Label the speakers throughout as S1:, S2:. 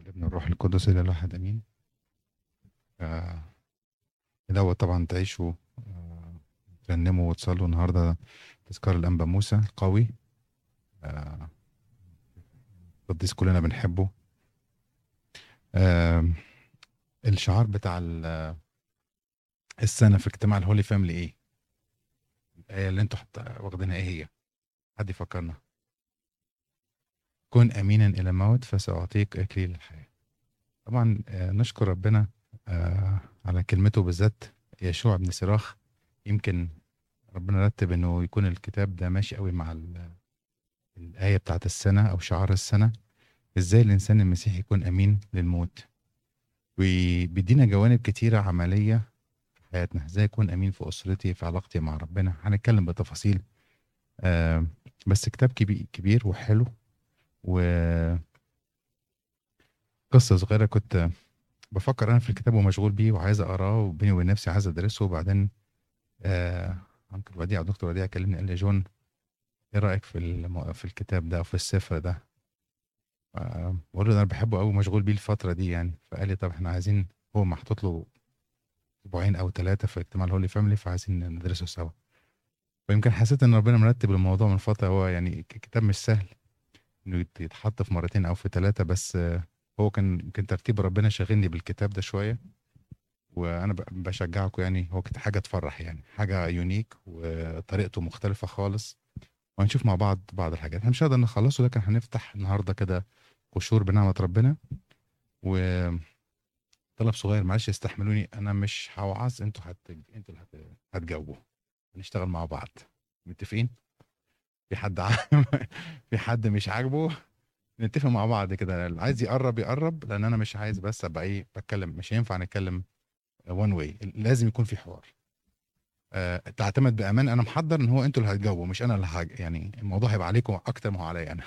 S1: والابن الروح القدس إلى الواحد آمين آه دوت طبعا تعيشوا آه ترنموا وتصلوا النهارده تذكار الأنبا موسى القوي آه قديس كلنا بنحبه آه الشعار بتاع ال- السنة في اجتماع الهولي فاملي إيه؟ الآية اللي أنتوا واخدينها إيه هي؟ حد يفكرنا كن امينا إلى الموت فسأعطيك أكليل الحياة. طبعا آه، نشكر ربنا آه، على كلمته بالذات. يشوع بن صراخ يمكن ربنا رتب إنه يكون الكتاب ده ماشي قوي مع ال- الآية بتاعت السنة أو شعار السنة. إزاي الإنسان المسيحي يكون أمين للموت؟ وبيدينا جوانب كتيرة عملية في حياتنا. إزاي أكون أمين في أسرتي في علاقتي مع ربنا؟ هنتكلم بتفاصيل. آه، بس كتاب كبير وحلو. و قصة صغيرة كنت بفكر أنا في الكتاب ومشغول بيه وعايز أقراه وبيني وبين نفسي عايز أدرسه وبعدين آه uncle وديع دكتور وديع كلمني قال لي جون إيه رأيك في. في الكتاب ده أو في السفر ده؟ آه بقول له أنا بحبه أوي ومشغول بيه الفترة دي يعني فقال لي طب إحنا عايزين هو محطوط له أسبوعين أو ثلاثة في اجتماع ال Holy Family فعايزين ندرسه سوا ويمكن حسيت إن ربنا مرتب الموضوع من فترة هو يعني كتاب مش سهل يت- يتحط في مرتين أو في ثلاثة بس هو كان يمكن ترتيب ربنا شاغلني بالكتاب ده شوية وأنا بشجعكم يعني هو كانت حاجة تفرح يعني حاجة يونيك وطريقته مختلفة خالص. وهنشوف مع بعض بعض الحاجات. إحنا مش هنقدر نخلصه لكن هنفتح النهارده كده قشور بنعمة ربنا. و طلب صغير معلش استحملوني أنا مش هوعظ أنتوا هت... أنتوا اللي هت... هتجاوبوا هنشتغل مع بعض. متفقين؟ في حد. في حد مش عاجبه نتفق مع بعض كده. اللي عايز يقرب يقرب لأن أنا مش عايز بس أبقى إيه بتكلم مش هينفع نتكلم one way لازم يكون في حوار. أه تعتمد بأمان. أنا محضر إن هو أنتوا اللي هتجاوبوا مش أنا اللي هج... يعني الموضوع هيبقى عليكم أكتر ما هو عليا أنا.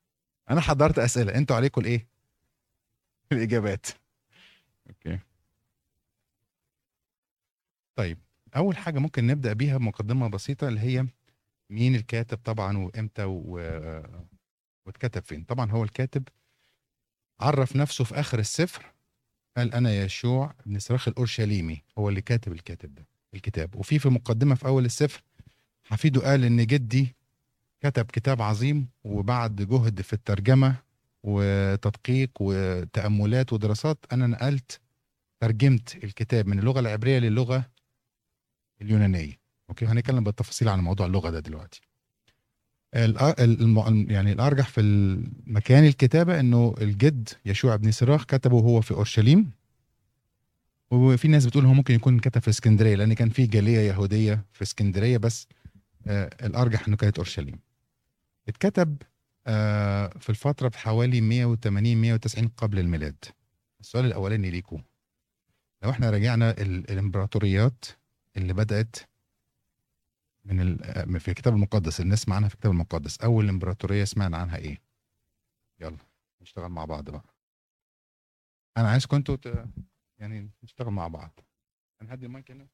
S1: أنا حضرت أسئلة أنتوا عليكم الإيه؟ الإجابات. okay. طيب أول حاجة ممكن نبدأ بيها مقدمة بسيطة اللي هي مين الكاتب طبعا وإمتى و... واتكتب فين. طبعا هو الكاتب عرف نفسه في آخر السفر قال أنا يشوع بن صراخ الأورشليمي هو اللي كاتب الكاتب ده الكتاب. وفي في مقدمة في أول السفر حفيده قال إن جدي كتب كتاب عظيم وبعد جهد في الترجمة وتدقيق وتأملات ودراسات أنا نقلت ترجمت الكتاب من اللغة العبرية للغة اليونانية. أوكي هنتكلم بالتفاصيل عن موضوع اللغة ده دلوقتي. يعني الأرجح في المكان الكتابة إنه الجد يشوع بن صراخ كتبه هو في أورشليم. وفي ناس بتقول هو ممكن يكون كتب في اسكندرية لأن كان في جالية يهودية في اسكندرية بس آه الأرجح إنه كانت أورشليم. اتكتب آه في الفترة بحوالي 180 190 قبل الميلاد. السؤال الأولاني ليكم لو إحنا رجعنا ال- الإمبراطوريات اللي بدأت من آه، في الكتاب المقدس. اللي نسمع عنها في الكتاب المقدس. أول إمبراطورية سمعنا عنها إيه؟ يلا نشتغل مع بعض بقى. أنا عايزكم أنتوا ت... يعني نشتغل مع بعض. هنهدي المايك هنا.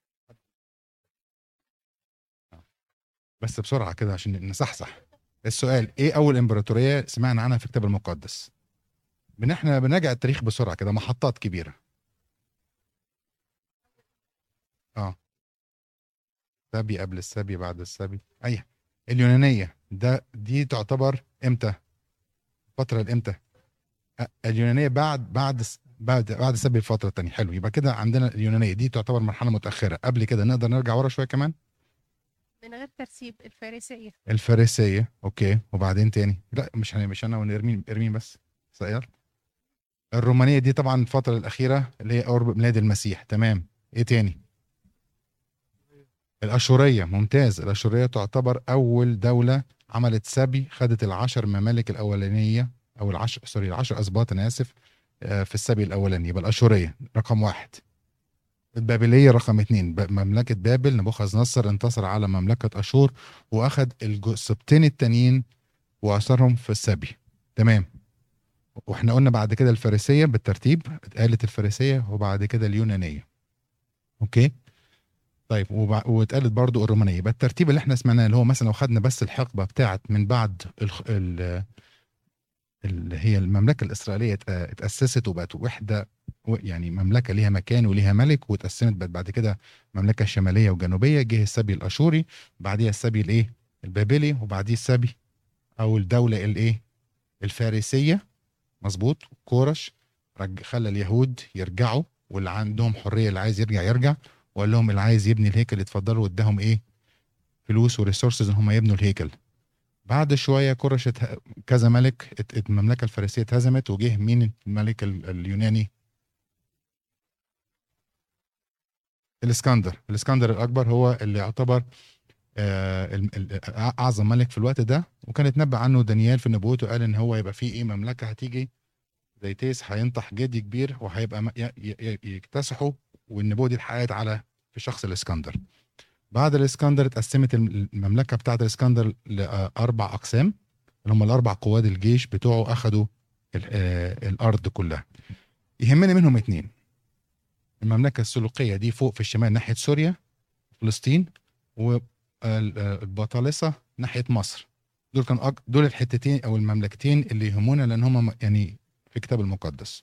S1: آه. بس بسرعة كده عشان نصحصح. السؤال إيه أول إمبراطورية سمعنا عنها في الكتاب المقدس؟ بن إحنا بنراجع التاريخ بسرعة كده محطات كبيرة. آه. سبي قبل السبي بعد السبي. أي اليونانية ده دي تعتبر إمتى؟ فتره الإمتى؟ اليونانية بعد بعد بعد بعد السبي الفترة الثانية حلو. يبقى كده عندنا اليونانية دي تعتبر مرحلة متأخرة. قبل كده نقدر نرجع ورا شوية كمان؟
S2: من غير ترتيب الفارسية.
S1: الفارسية. okay. وبعدين تاني؟ لا مش مش أنا ونرمين نرمين بس. سيار الرومانية دي طبعا الفترة الأخيرة اللي هي قرب ميلاد المسيح. تمام. إيه تاني؟ الأشورية ممتاز. الأشورية تعتبر أول دولة عملت سبي خدت العشر ممالك الأولانية أو العشر sorry العشر أسباط أنا آسف آه، في السبي الأولاني. يبقى الأشورية رقم واحد. البابلية رقم اتنين. مملكة بابل نبوخذ نصر انتصر على مملكة أشور واخد الج- السبطين التانيين وأسرهم في السبي. تمام. وإحنا قلنا بعد كده الفارسية بالترتيب اتقالت الفارسية وبعد كده اليونانية. okay؟ طيب واتقالت برضو الرومانية. يبقى الترتيب اللي إحنا سمعناه اللي هو مثلا لو خدنا بس الحقبة بتاعت من بعد. ال... اللي هي المملكة الإسرائيلية ات- اتأسست وبقت وحدة يعني مملكة ليها مكان وليها ملك واتقسمت بقت بعد كده مملكة شمالية وجنوبية. جه السبي الأشوري بعديها السبي الإيه؟ البابلي وبعديه السبي أو الدولة الإيه؟ الفارسية. مظبوط. كورش خلى اليهود يرجعوا واللي عندهم حرية اللي عايز يرجع يرجع. وقال لهم اللي عايز يبني الهيكل اتفضلوا واداهم إيه؟ فلوس و resources إن هم يبنوا الهيكل. بعد شوية كورش ات- كذا ملك المملكة الفارسية اتهزمت وجه مين الملك ال- اليوناني؟ الإسكندر. الإسكندر الأكبر هو اللي يعتبر آه، أعظم ملك في الوقت ده وكان اتنبأ عنه دانيال في نبوته قال إن هو يبقى فيه إيه؟ مملكة هتيجي زي تيس هينطح جدي كبير وهيبقى م- والنبوه دي اتحققت على في شخص الإسكندر. بعد الإسكندر اتقسمت الم- المملكة بتاعت الإسكندر لاربع أقسام. اللي هم الأربع قواد الجيش بتوعه اخذوا آه، الأرض كلها. يهمني منهم اتنين. المملكة السلوقيه دي فوق في الشمال ناحية سوريا فلسطين والبطالسه ناحية مصر. دول كان. دول الحتتين أو المملكتين اللي يهمونا لأن هم يعني في الكتاب المقدس.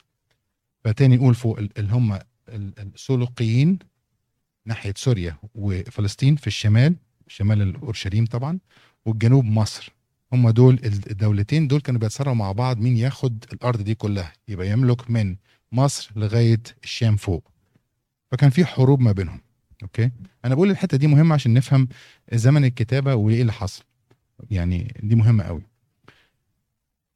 S1: فتاني يقول فوق ال- اللي هم السلوقيين ناحية سوريا وفلسطين في الشمال شمال الأورشليم طبعا والجنوب مصر. هم دول الدولتين دول كانوا بيتصارعوا مع بعض مين ياخد الأرض دي كلها يبقى يملك من مصر لغاية الشام فوق. فكان في حروب ما بينهم okay؟ أنا بقول الحتة دي مهمة عشان نفهم زمن الكتابة وايه اللي حصل. يعني دي مهمة قوي.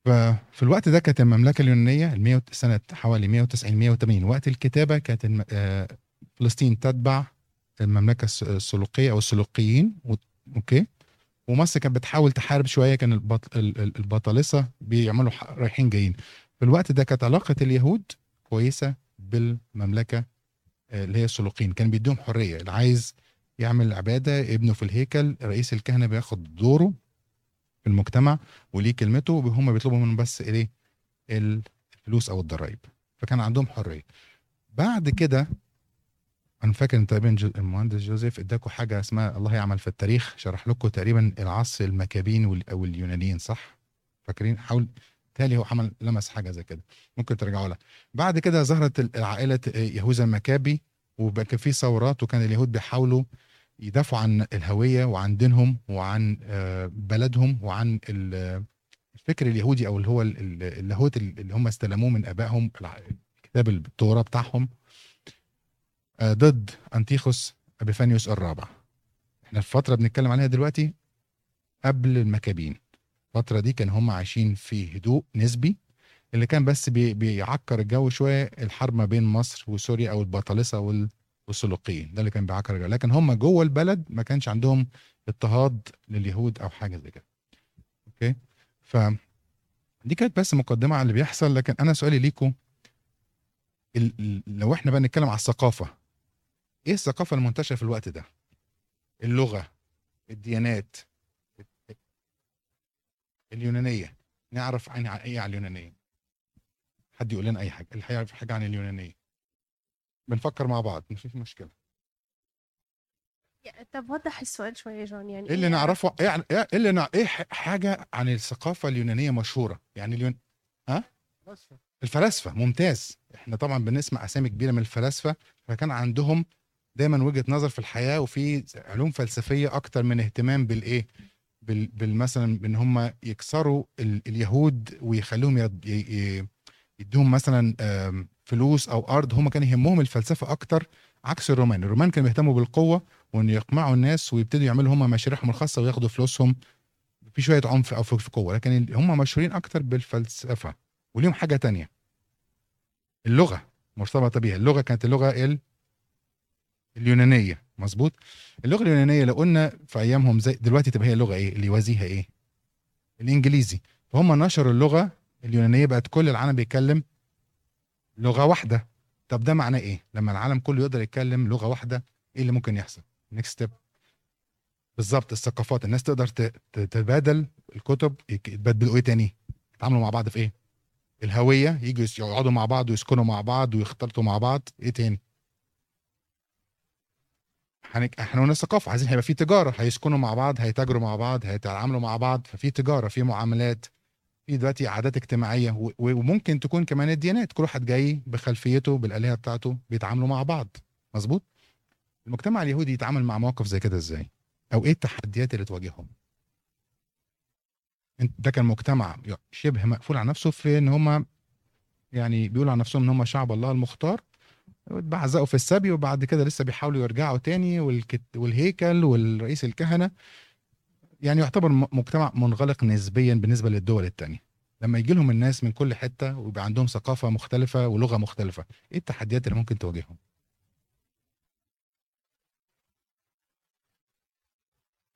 S1: ففي الوقت ده كانت المملكة اليونانية سنة حوالي 190 180 وقت الكتابة كانت آه، فلسطين تتبع المملكة الس- السلوقيه أو السلوقيين okay؟ ومصر كانت بتحاول تحارب شوية كان البط... ال- ال- البطالسه بيعملوا رايحين جايين. في الوقت ده كانت علاقة اليهود كويسة بالمملكة آه، اللي هي السلوقيين كان بيديهم حرية اللي عايز يعمل عبادة ابنه في الهيكل رئيس الكهنة بياخد دوره في المجتمع وليه كلمته وهم بيطلبوا منه بس إيه؟ الفلوس أو الضرائب. فكان عندهم حرية. بعد كده أنا فاكر إن تقريبا المهندس جوزيف إداكوا حاجة اسمها الله يعمل في التاريخ شرح لكم تقريبا العصر المكابين أو اليونانيين صح؟ فاكرين؟ حاول تالي هو عمل لمس حاجة زي كده. ممكن ترجعوا لها. بعد كده ظهرت العائله يهوذا المكابي وبقى كان في ثورات وكان اليهود بيحاولوا يدافعوا عن الهوية وعن دينهم وعن آه، بلدهم وعن ال- الفكر اليهودي أو اللي هو ال- ال- اللاهوت اللي هم استلموه من آبائهم كتاب التوراة بتاعهم. آه، ضد أنتيخوس أبيفانيوس الرابع. إحنا الفترة بنتكلم عليها دلوقتي قبل المكابين. الفترة دي كان هم عايشين في هدوء نسبي اللي كان بس بي بيعكر الجو شوية الحرب ما بين مصر وسوريا أو البطالسه وال- والسلوقيين ده اللي كان بيعكر الجو. لكن هم جوه البلد ما كانش عندهم اضطهاد لليهود أو حاجة زي كده. okay؟ ف دي كانت بس مقدمة على اللي بيحصل. لكن أنا سؤالي ليكم ال- لو إحنا بقى نتكلم على الثقافة إيه الثقافة المنتشرة في الوقت ده؟ اللغة الديانات اليونانية. نعرف عن إيه عن اليونانية؟ حد يقول لنا أي حاجة اللي هيعرف حاجة عن اليونانية. بنفكر مع بعض مفيش مشكلة.
S2: يا- طب وضح السؤال شوية يا جون يعني
S1: إيه اللي نعرفه؟ إيه عن- إيه اللي نع... إيه ح- حاجة عن الثقافة اليونانية مشهورة؟ يعني اليون ها؟ الفلاسفة. ممتاز. إحنا طبعا بنسمع أسامي كبيرة من الفلاسفة فكان عندهم دايما وجهة نظر في الحياة وفي علوم فلسفية أكتر من اهتمام بالإيه؟ بال... بالمثلا بإن هم يكسروا ال... اليهود ويخلوهم يد... ي... ي... يدوهم مثلا فلوس أو أرض هم كان يهمهم الفلسفة أكتر عكس الرومان. الرومان كانوا بيهتموا بالقوة وإن يقمعوا الناس ويبتدوا يعملوا هم مشاريعهم الخاصة وياخدوا فلوسهم في شوية عنف أو في قوة. لكن هم مشهورين أكتر بالفلسفة وليهم حاجة تانية. اللغة مرتبطة بيها. اللغة كانت اللغة ال... اليونانية. مظبوط؟ اللغة اليونانية لو قلنا في أيامهم زي دلوقتي تبقى هي اللغة إيه؟ اللي يوازيها إيه؟ الإنجليزي. فهم نشروا اللغة اليونانية بقت كل العالم بيتكلم لغة واحدة. طب ده معناه إيه؟ لما العالم كله يقدر يتكلم لغة واحدة إيه اللي ممكن يحصل؟ next step بالظبط الثقافات. الناس تقدر تتبادل الكتب يتبادلوا إيه تاني؟ يتعاملوا مع بعض في إيه؟ الهوية يجوا يقعدوا مع بعض ويسكنوا مع بعض ويختلطوا مع بعض. إيه تاني. إحنا قلنا الثقافة. عايزين هيبقى في تجارة. هيسكنوا مع بعض هيتاجروا مع بعض هيتعاملوا مع بعض. ففي تجارة في معاملات. في دلوقتي عادات اجتماعية وممكن تكون كمان الديانات. كل واحد جاي بخلفيته بالآلهة بتاعته بيتعاملوا مع بعض. مظبوط؟ المجتمع اليهودي يتعامل مع مواقف زي كده إزاي؟ أو إيه التحديات اللي تواجههم؟ ده كان مجتمع شبه مقفول على نفسه في إن هم يعني بيقولوا عن نفسهم إن هم شعب الله المختار اتبعزقوا في السبي وبعد كده لسه بيحاولوا يرجعوا تاني والكت والهيكل والرئيس الكهنة. يعني يعتبر مجتمع منغلق نسبيا بالنسبة للدول التانية. لما يجي لهم الناس من كل حتة ويبقى عندهم ثقافة مختلفة ولغة مختلفة إيه التحديات اللي ممكن تواجههم؟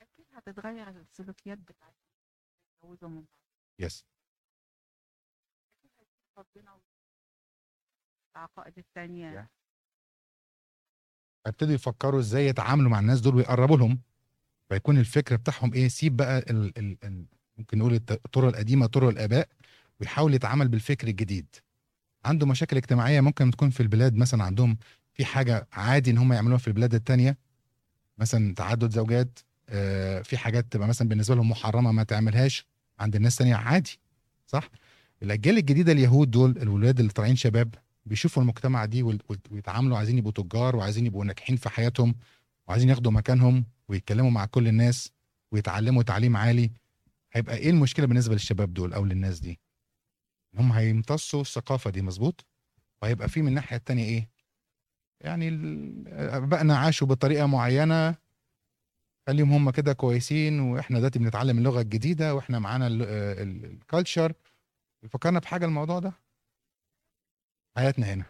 S3: أكيد هتتغير السلوكيات بتاعتهم يتجوزوا من بعض.
S1: يس
S3: العقائد التانية.
S1: هيبتدوا يفكروا إزاي يتعاملوا مع الناس دول ويقربوا لهم. فيكون الفكر بتاعهم إيه؟ سيب بقى ال ال ال ممكن نقول الطرق القديمة طرق الآباء ويحاول يتعامل بالفكر الجديد. عنده مشاكل اجتماعية ممكن تكون في البلاد مثلا عندهم في حاجة عادي إن هم يعملوها في البلاد التانية مثلا تعدد زوجات آه، في حاجات تبقى مثلا بالنسبة لهم محرمة ما تعملهاش عند الناس تانية عادي صح؟ الأجيال الجديدة اليهود دول الولاد اللي طالعين شباب بيشوفوا المجتمع دي ويتعاملوا عايزين يبقوا تجار وعايزين يبقوا ناجحين في حياتهم وعايزين ياخدوا مكانهم ويتكلموا مع كل الناس ويتعلموا تعليم عالي هيبقى إيه المشكلة بالنسبة للشباب دول أو للناس دي؟ هم هيمتصوا الثقافة دي مظبوط؟ وهيبقى في من الناحية التانية إيه؟ يعني ابائنا عاشوا بطريقة معينة خليهم هم كده كويسين وإحنا دلوقتي بنتعلم اللغة الجديدة وإحنا معانا الكالتشر فكرنا بحاجة الموضوع ده؟ حياتنا هنا.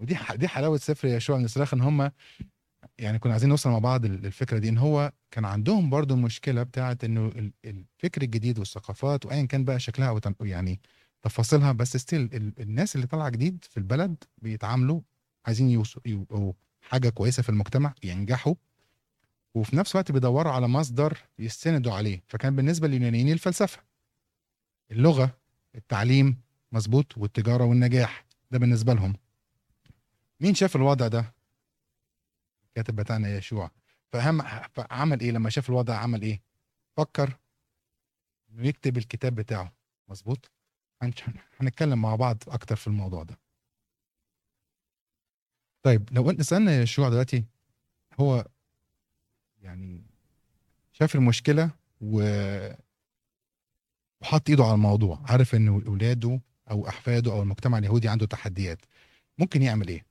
S1: ودي دي حلاوة سفر يشوع من الصراخ إن هم يعني كنا عايزين نوصل مع بعض لل- للفكرة دي إن هو كان عندهم برضو المشكلة بتاعت إنه ال- الفكر الجديد والثقافات وايا كان بقى شكلها أو يعني تفاصيلها بس ستيل الناس اللي طالعة جديد في البلد بيتعاملوا عايزين يبقوا حاجة كويسة في المجتمع ينجحوا وفي نفس الوقت بيدوروا على مصدر يستندوا عليه. فكان بالنسبة لليونانيين الفلسفة. اللغة التعليم مظبوط والتجارة والنجاح ده بالنسبة لهم. مين شاف الوضع ده؟ الكاتب بتاعنا يشوع. فهم فعمل إيه لما شاف الوضع عمل إيه؟ فكر انه يكتب الكتاب بتاعه. مظبوط؟ هنتكلم مع بعض أكتر في الموضوع ده. طيب لو انت سألنا يشوع دلوقتي هو يعني شاف المشكلة و وحط إيده على الموضوع. عارف إن أولاده أو أحفاده أو المجتمع اليهودي عنده تحديات. ممكن يعمل إيه؟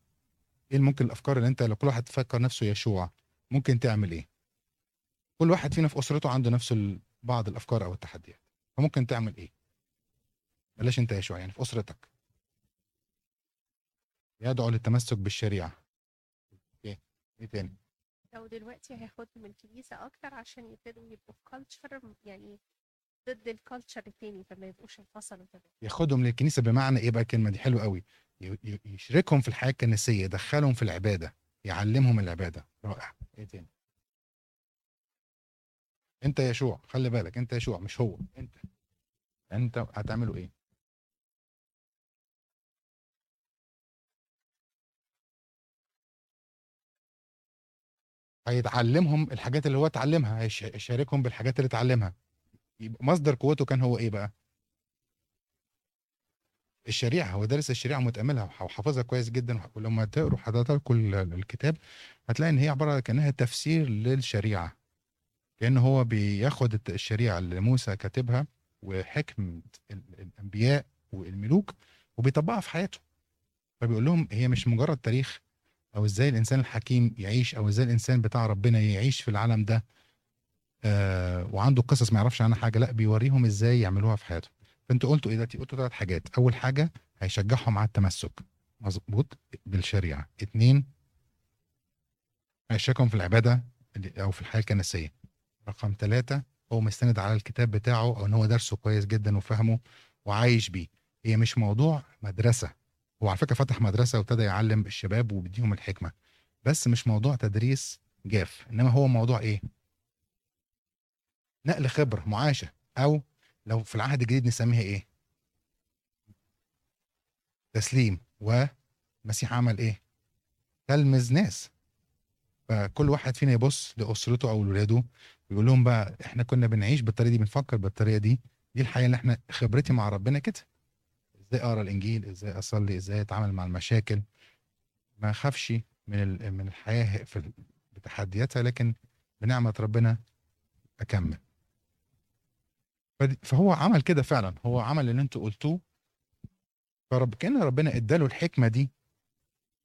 S1: إيه ممكن الأفكار اللي أنت لو كل واحد فكر نفسه يشوع ممكن تعمل إيه؟ كل واحد فينا في أسرته عنده نفس بعض الأفكار أو التحديات. فممكن تعمل إيه؟ بلاش أنت يشوع يعني في أسرتك. يدعو للتمسك بالشريعة. إيه إيه تاني؟
S2: لو دلوقتي هياخدهم الكنيسة أكتر عشان يبتدوا يبقوا في كالتشر يعني ضد الكالتشر التاني فما يبقوش انفصلوا تماما.
S1: ياخدهم للكنيسة بمعنى إيه بقى الكلمة دي؟ حلوة قوي. يشركهم في الحياة الكنسية يدخلهم في العبادة يعلمهم العبادة. رائع. إيه تاني؟ أنت يشوع خلي بالك أنت يشوع مش هو أنت. أنت هتعملوا إيه؟ هيتعلمهم الحاجات اللي هو اتعلمها هيش- هيشاركهم بالحاجات اللي اتعلمها. يبقى مصدر قوته كان هو إيه بقى؟ الشريعة هو دارس الشريعة متأملها وحافظها كويس جدا ولما تقروا حضرتك ال- الكتاب هتلاقي إن هي عبارة كأنها تفسير للشريعة كان هو بياخد الشريعة اللي موسى كاتبها وحكمه ال- الأنبياء والملوك وبيطبقها في حياته. فبيقول لهم هي مش مجرد تاريخ أو إزاي الإنسان الحكيم يعيش أو إزاي الإنسان بتاع ربنا يعيش في العالم ده. وعنده قصص ما يعرفش عنها حاجة. لا بيوريهم إزاي يعملوها في حياتهم فانتوا قلتوا إيه دلوقتي؟ قلتوا ثلاث حاجات. أول حاجة هيشجعهم على التمسك. مظبوط؟ بالشريعة. اتنين هيشاركهم في العبادة أو في الحياة الكنسية. رقم ثلاثة هو مستند على الكتاب بتاعه أو إن هو درسه كويس جدا وفهمه وعايش بيه. هي مش موضوع مدرسة. هو على فكرة فتح مدرسة وابتدى يعلم الشباب وبيديهم الحكمة. بس مش موضوع تدريس جاف إنما هو موضوع إيه؟ نقل خبره معاشه أو لو في العهد الجديد نسميها إيه؟ تسليم. ومسيح عمل إيه؟ تلمذ ناس. فكل واحد فينا يبص لأسرته أو لاولاده ويقول لهم بقى إحنا كنا بنعيش بالطريقة دي بنفكر بالطريقة دي. دي الحياة اللي إحنا خبرتي مع ربنا كده. إزاي أقرأ الإنجيل؟ إزاي أصلي؟ إزاي أتعامل مع المشاكل؟ ما اخافش من من الحياة في بتحدياتها لكن بنعمة ربنا أكمل. فهو عمل كده فعلا. هو عمل اللي أنتوا قلتوه. فرب كأن ربنا اداله الحكمة دي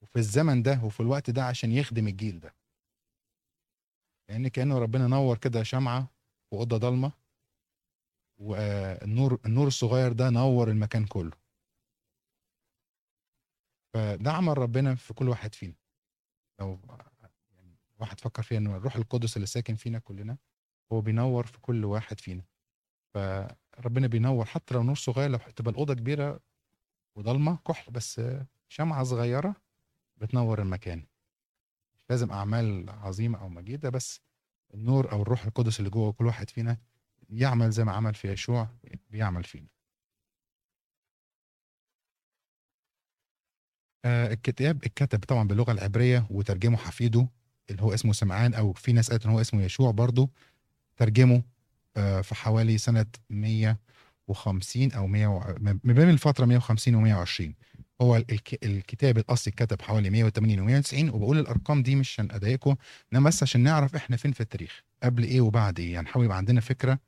S1: وفي الزمن ده وفي الوقت ده عشان يخدم الجيل ده. لأن كأنه ربنا نور كده شمعة في اوضه ضلمة والنور النور الصغير ده نور المكان كله. فده عمل ربنا في كل واحد فينا. لو يعني واحد فكر فيها ان الروح القدس اللي ساكن فينا كلنا هو بينور في كل واحد فينا. فربنا بينور. حتى لو نور صغير لو تبقى الأوضة كبيرة وضلمة كحل بس شمعة صغيرة بتنور المكان. مش لازم أعمال عظيمة أو مجيدة بس النور أو الروح القدس اللي جوه كل واحد فينا يعمل زي ما عمل في يشوع بيعمل فينا. آه، الكتاب اتكتب طبعا باللغة العبرية وترجمه حفيده اللي هو اسمه سمعان أو في ناس قالت إن هو اسمه يشوع برضه ترجمه في حوالي سنة 150 أو 100 و- ما بين الفترة 150 و 120 هو الك- الكتاب الأصلي اتكتب حوالي 180 و 190 وبقول الأرقام دي مش عشان أضايقكم إنما بس عشان نعرف إحنا فين في التاريخ قبل إيه وبعد إيه. يعني نحاول يبقى عندنا فكرة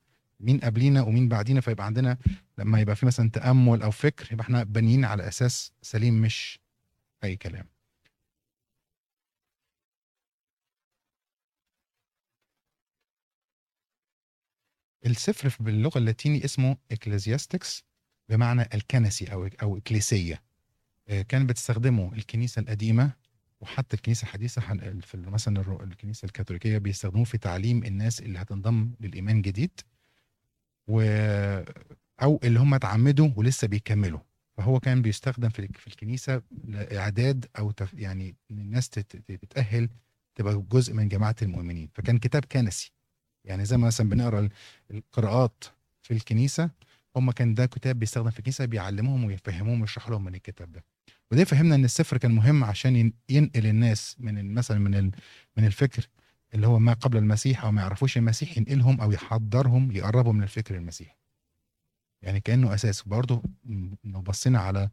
S1: مين قبلينا ومين بعدينا فيبقى عندنا لما يبقى في مثلا تأمل أو فكر يبقى إحنا بانيين على أساس سليم مش أي كلام. السفر باللغة اللاتيني اسمه اكليزياستكس بمعنى الكنسي أو أو إكليسية. آه، كان بتستخدمه الكنيسة القديمة وحتى الكنيسة الحديثة في مثلا الكنيسة الكاثوليكية بيستخدموه في تعليم الناس اللي هتنضم للإيمان جديد و أو اللي هم اتعمدوا ولسه بيكملوا. فهو كان بيستخدم في في الكنيسة لإعداد أو تف يعني الناس تت- تت- تتأهل تبقى جزء من جماعة المؤمنين. فكان كتاب كنسي. يعني زي ما مثلا بنقرأ ال- القراءات في الكنيسة هم كان ده كتاب بيستخدم في الكنيسة بيعلموهم ويفهموهم ويشرح لهم من الكتاب ده. وده فهمنا إن السفر كان مهم عشان ين- ينقل الناس من مثلا من من الفكر اللي هو ما قبل المسيح أو ما يعرفوش المسيح ينقلهم أو يحضرهم يقربوا من الفكر المسيحي يعني كأنه أساس. برضه لو بصينا على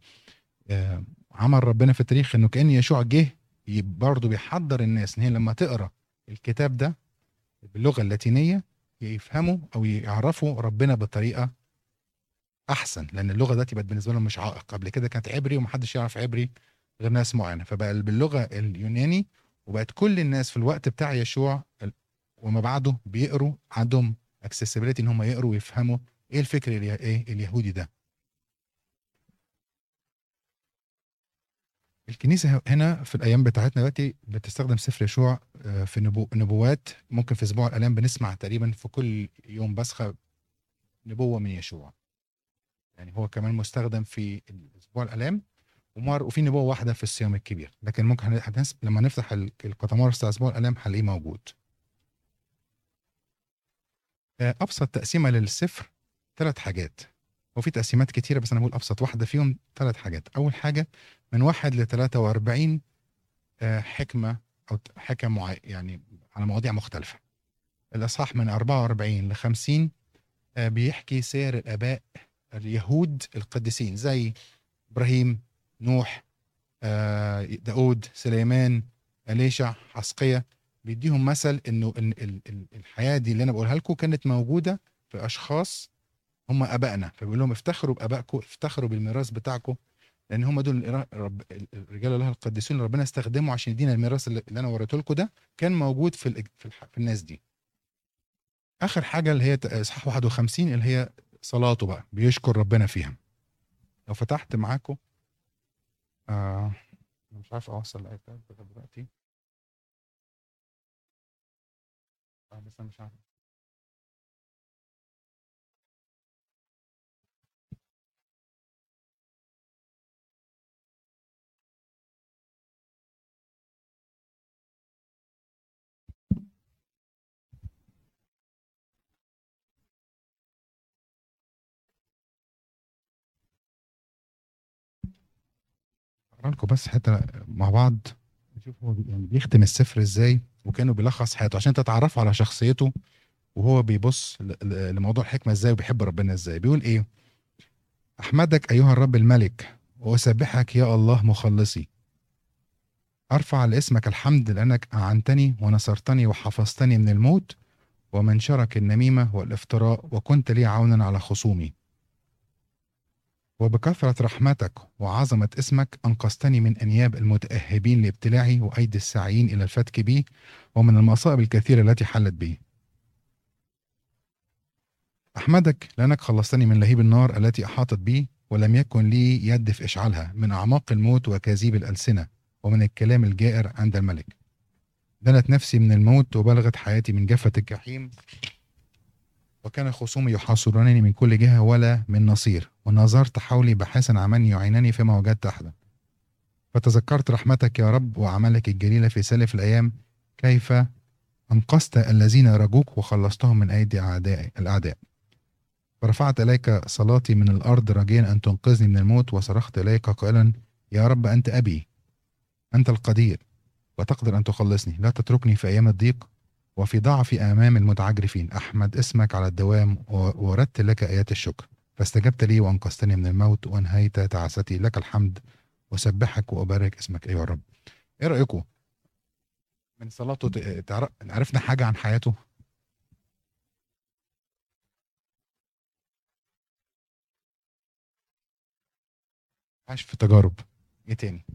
S1: آه، عمل ربنا في التاريخ إنه كأن يشوع جه برضه بيحضر الناس. إن هي لما تقرأ الكتاب ده باللغة اللاتينية يفهموا أو يعرفوا ربنا بطريقة أحسن لأن اللغة دلوقتي بقت بالنسبة لهم مش عائق. قبل كده كانت عبري ومحدش يعرف عبري غير ناس معينة. فبقى باللغة اليوناني وبقت كل الناس في الوقت بتاع يشوع وما بعده بيقروا عندهم اكسسبيليتي إن هم يقروا ويفهموا إيه الفكر إيه اليهودي ده. الكنيسة هنا في الأيام بتاعتنا دلوقتي بتستخدم سفر يشوع آه، في نبو نبوات. ممكن في أسبوع الالام بنسمع تقريبا في كل يوم بسخة نبوة من يشوع. يعني هو كمان مستخدم في أسبوع الالام ومر وفي نبوة واحدة في الصيام الكبير. لكن ممكن هن- هنس- لما نفتح ال- القطمارس بتاع أسبوع الالام هنلاقيه موجود. آه، أبسط تقسيمة للسفر ثلاث حاجات. وفي تقسيمات كتيرة بس أنا بقول أبسط واحدة فيهم ثلاث حاجات. أول حاجة من واحد ل 43 آه، حكمة أو حكم يعني على مواضيع مختلفة. الاصحاح من 44 ل 50 آه، بيحكي سير الآباء اليهود القديسين زي إبراهيم نوح آه، داود سليمان أليشع حسقية. بيديهم مثل إنه الحياة دي اللي أنا بقولها لكم كانت موجودة في أشخاص هم آبائنا. فبيقول لهم افتخروا بآبائكم افتخروا بالميراث بتاعكم لأن هم دول الرجال الله القديسين اللي ربنا استخدمه عشان يدينا الميراث اللي أنا وريته لكم ده كان موجود في في, الناس دي. آخر حاجة اللي هي إصحاح 51 اللي هي صلاته بقى بيشكر ربنا فيها. لو فتحت معاكم آه مش عارف أوصل الايباد دلوقتي. آه بس أنا مش عارف. اقرا لكم بس حتة مع بعض نشوف هو يعني بيختم السفر إزاي وكأنه بيلخص حياته عشان تتعرفوا على شخصيته وهو بيبص لموضوع الحكمة إزاي وبيحب ربنا إزاي. بيقول إيه؟ أحمدك أيها الرب الملك وأسبحك يا الله مخلصي. أرفع لاسمك الحمد لأنك أعنتني ونصرتني وحفظتني من الموت ومن شرك النميمة والإفتراء وكنت لي عونا على خصومي. وبكثرة رحمتك وعظمة اسمك أنقذتني من أنياب المتأهبين لابتلاعي وأيدي الساعيين إلى الفتك بي ومن المصائب الكثيرة التي حلت بي. أحمدك لأنك خلصتني من لهيب النار التي أحاطت بي ولم يكن لي يد في إشعالها من أعماق الموت وأكاذيب الألسنة ومن الكلام الجائر عند الملك. دنت نفسي من الموت وبلغت حياتي من حافة الجحيم. وكان خصومي يحاصرونني من كل جهة ولا من نصير. ونظرت حولي بحثا عن من يعينني فيما وجدت أحدا. فتذكرت رحمتك يا رب وعملك الجليلة في سالف الأيام كيف أنقذت الذين رجوك وخلصتهم من أيدي أعداء الأعداء. فرفعت إليك صلاتي من الأرض راجيا أن تنقذني من الموت وصرخت إليك قائلا يا رب أنت أبي. أنت القدير وتقدر أن تخلصني. لا تتركني في أيام الضيق وفي ضعفي أمام المتعجرفين. أحمد اسمك على الدوام و- وردت لك آيات الشكر. فاستجبت لي وأنقذتني من الموت وأنهيت تعاستي. لك الحمد. وسبحك وأبارك اسمك أيها الرب. إيه رأيكم؟ من صلاته عرفنا حاجة عن حياته؟ عاش في تجارب. إيه تاني؟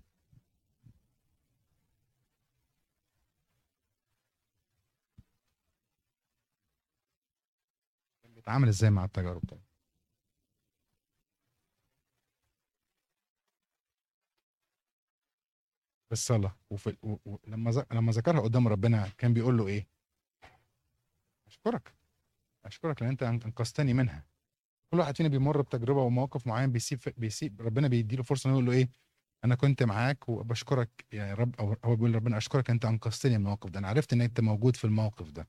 S1: بيتعامل إزاي مع التجارب؟ طيب. بالصلاة وفي و... و... لما ز... لما ذكرها قدام ربنا كان بيقول له إيه؟ أشكرك. أشكرك لأن أنت أنقذتني منها. كل واحد فينا بيمر بتجربة وموقف معين بيسيب بيسيب ربنا بيديله فرصة إنه يقول له إيه؟ أنا كنت معاك وبشكرك يا رب أو هو بيقول لربنا أشكرك أنت أنقذتني من الموقف ده. أنا عرفت إن أنت موجود في الموقف ده.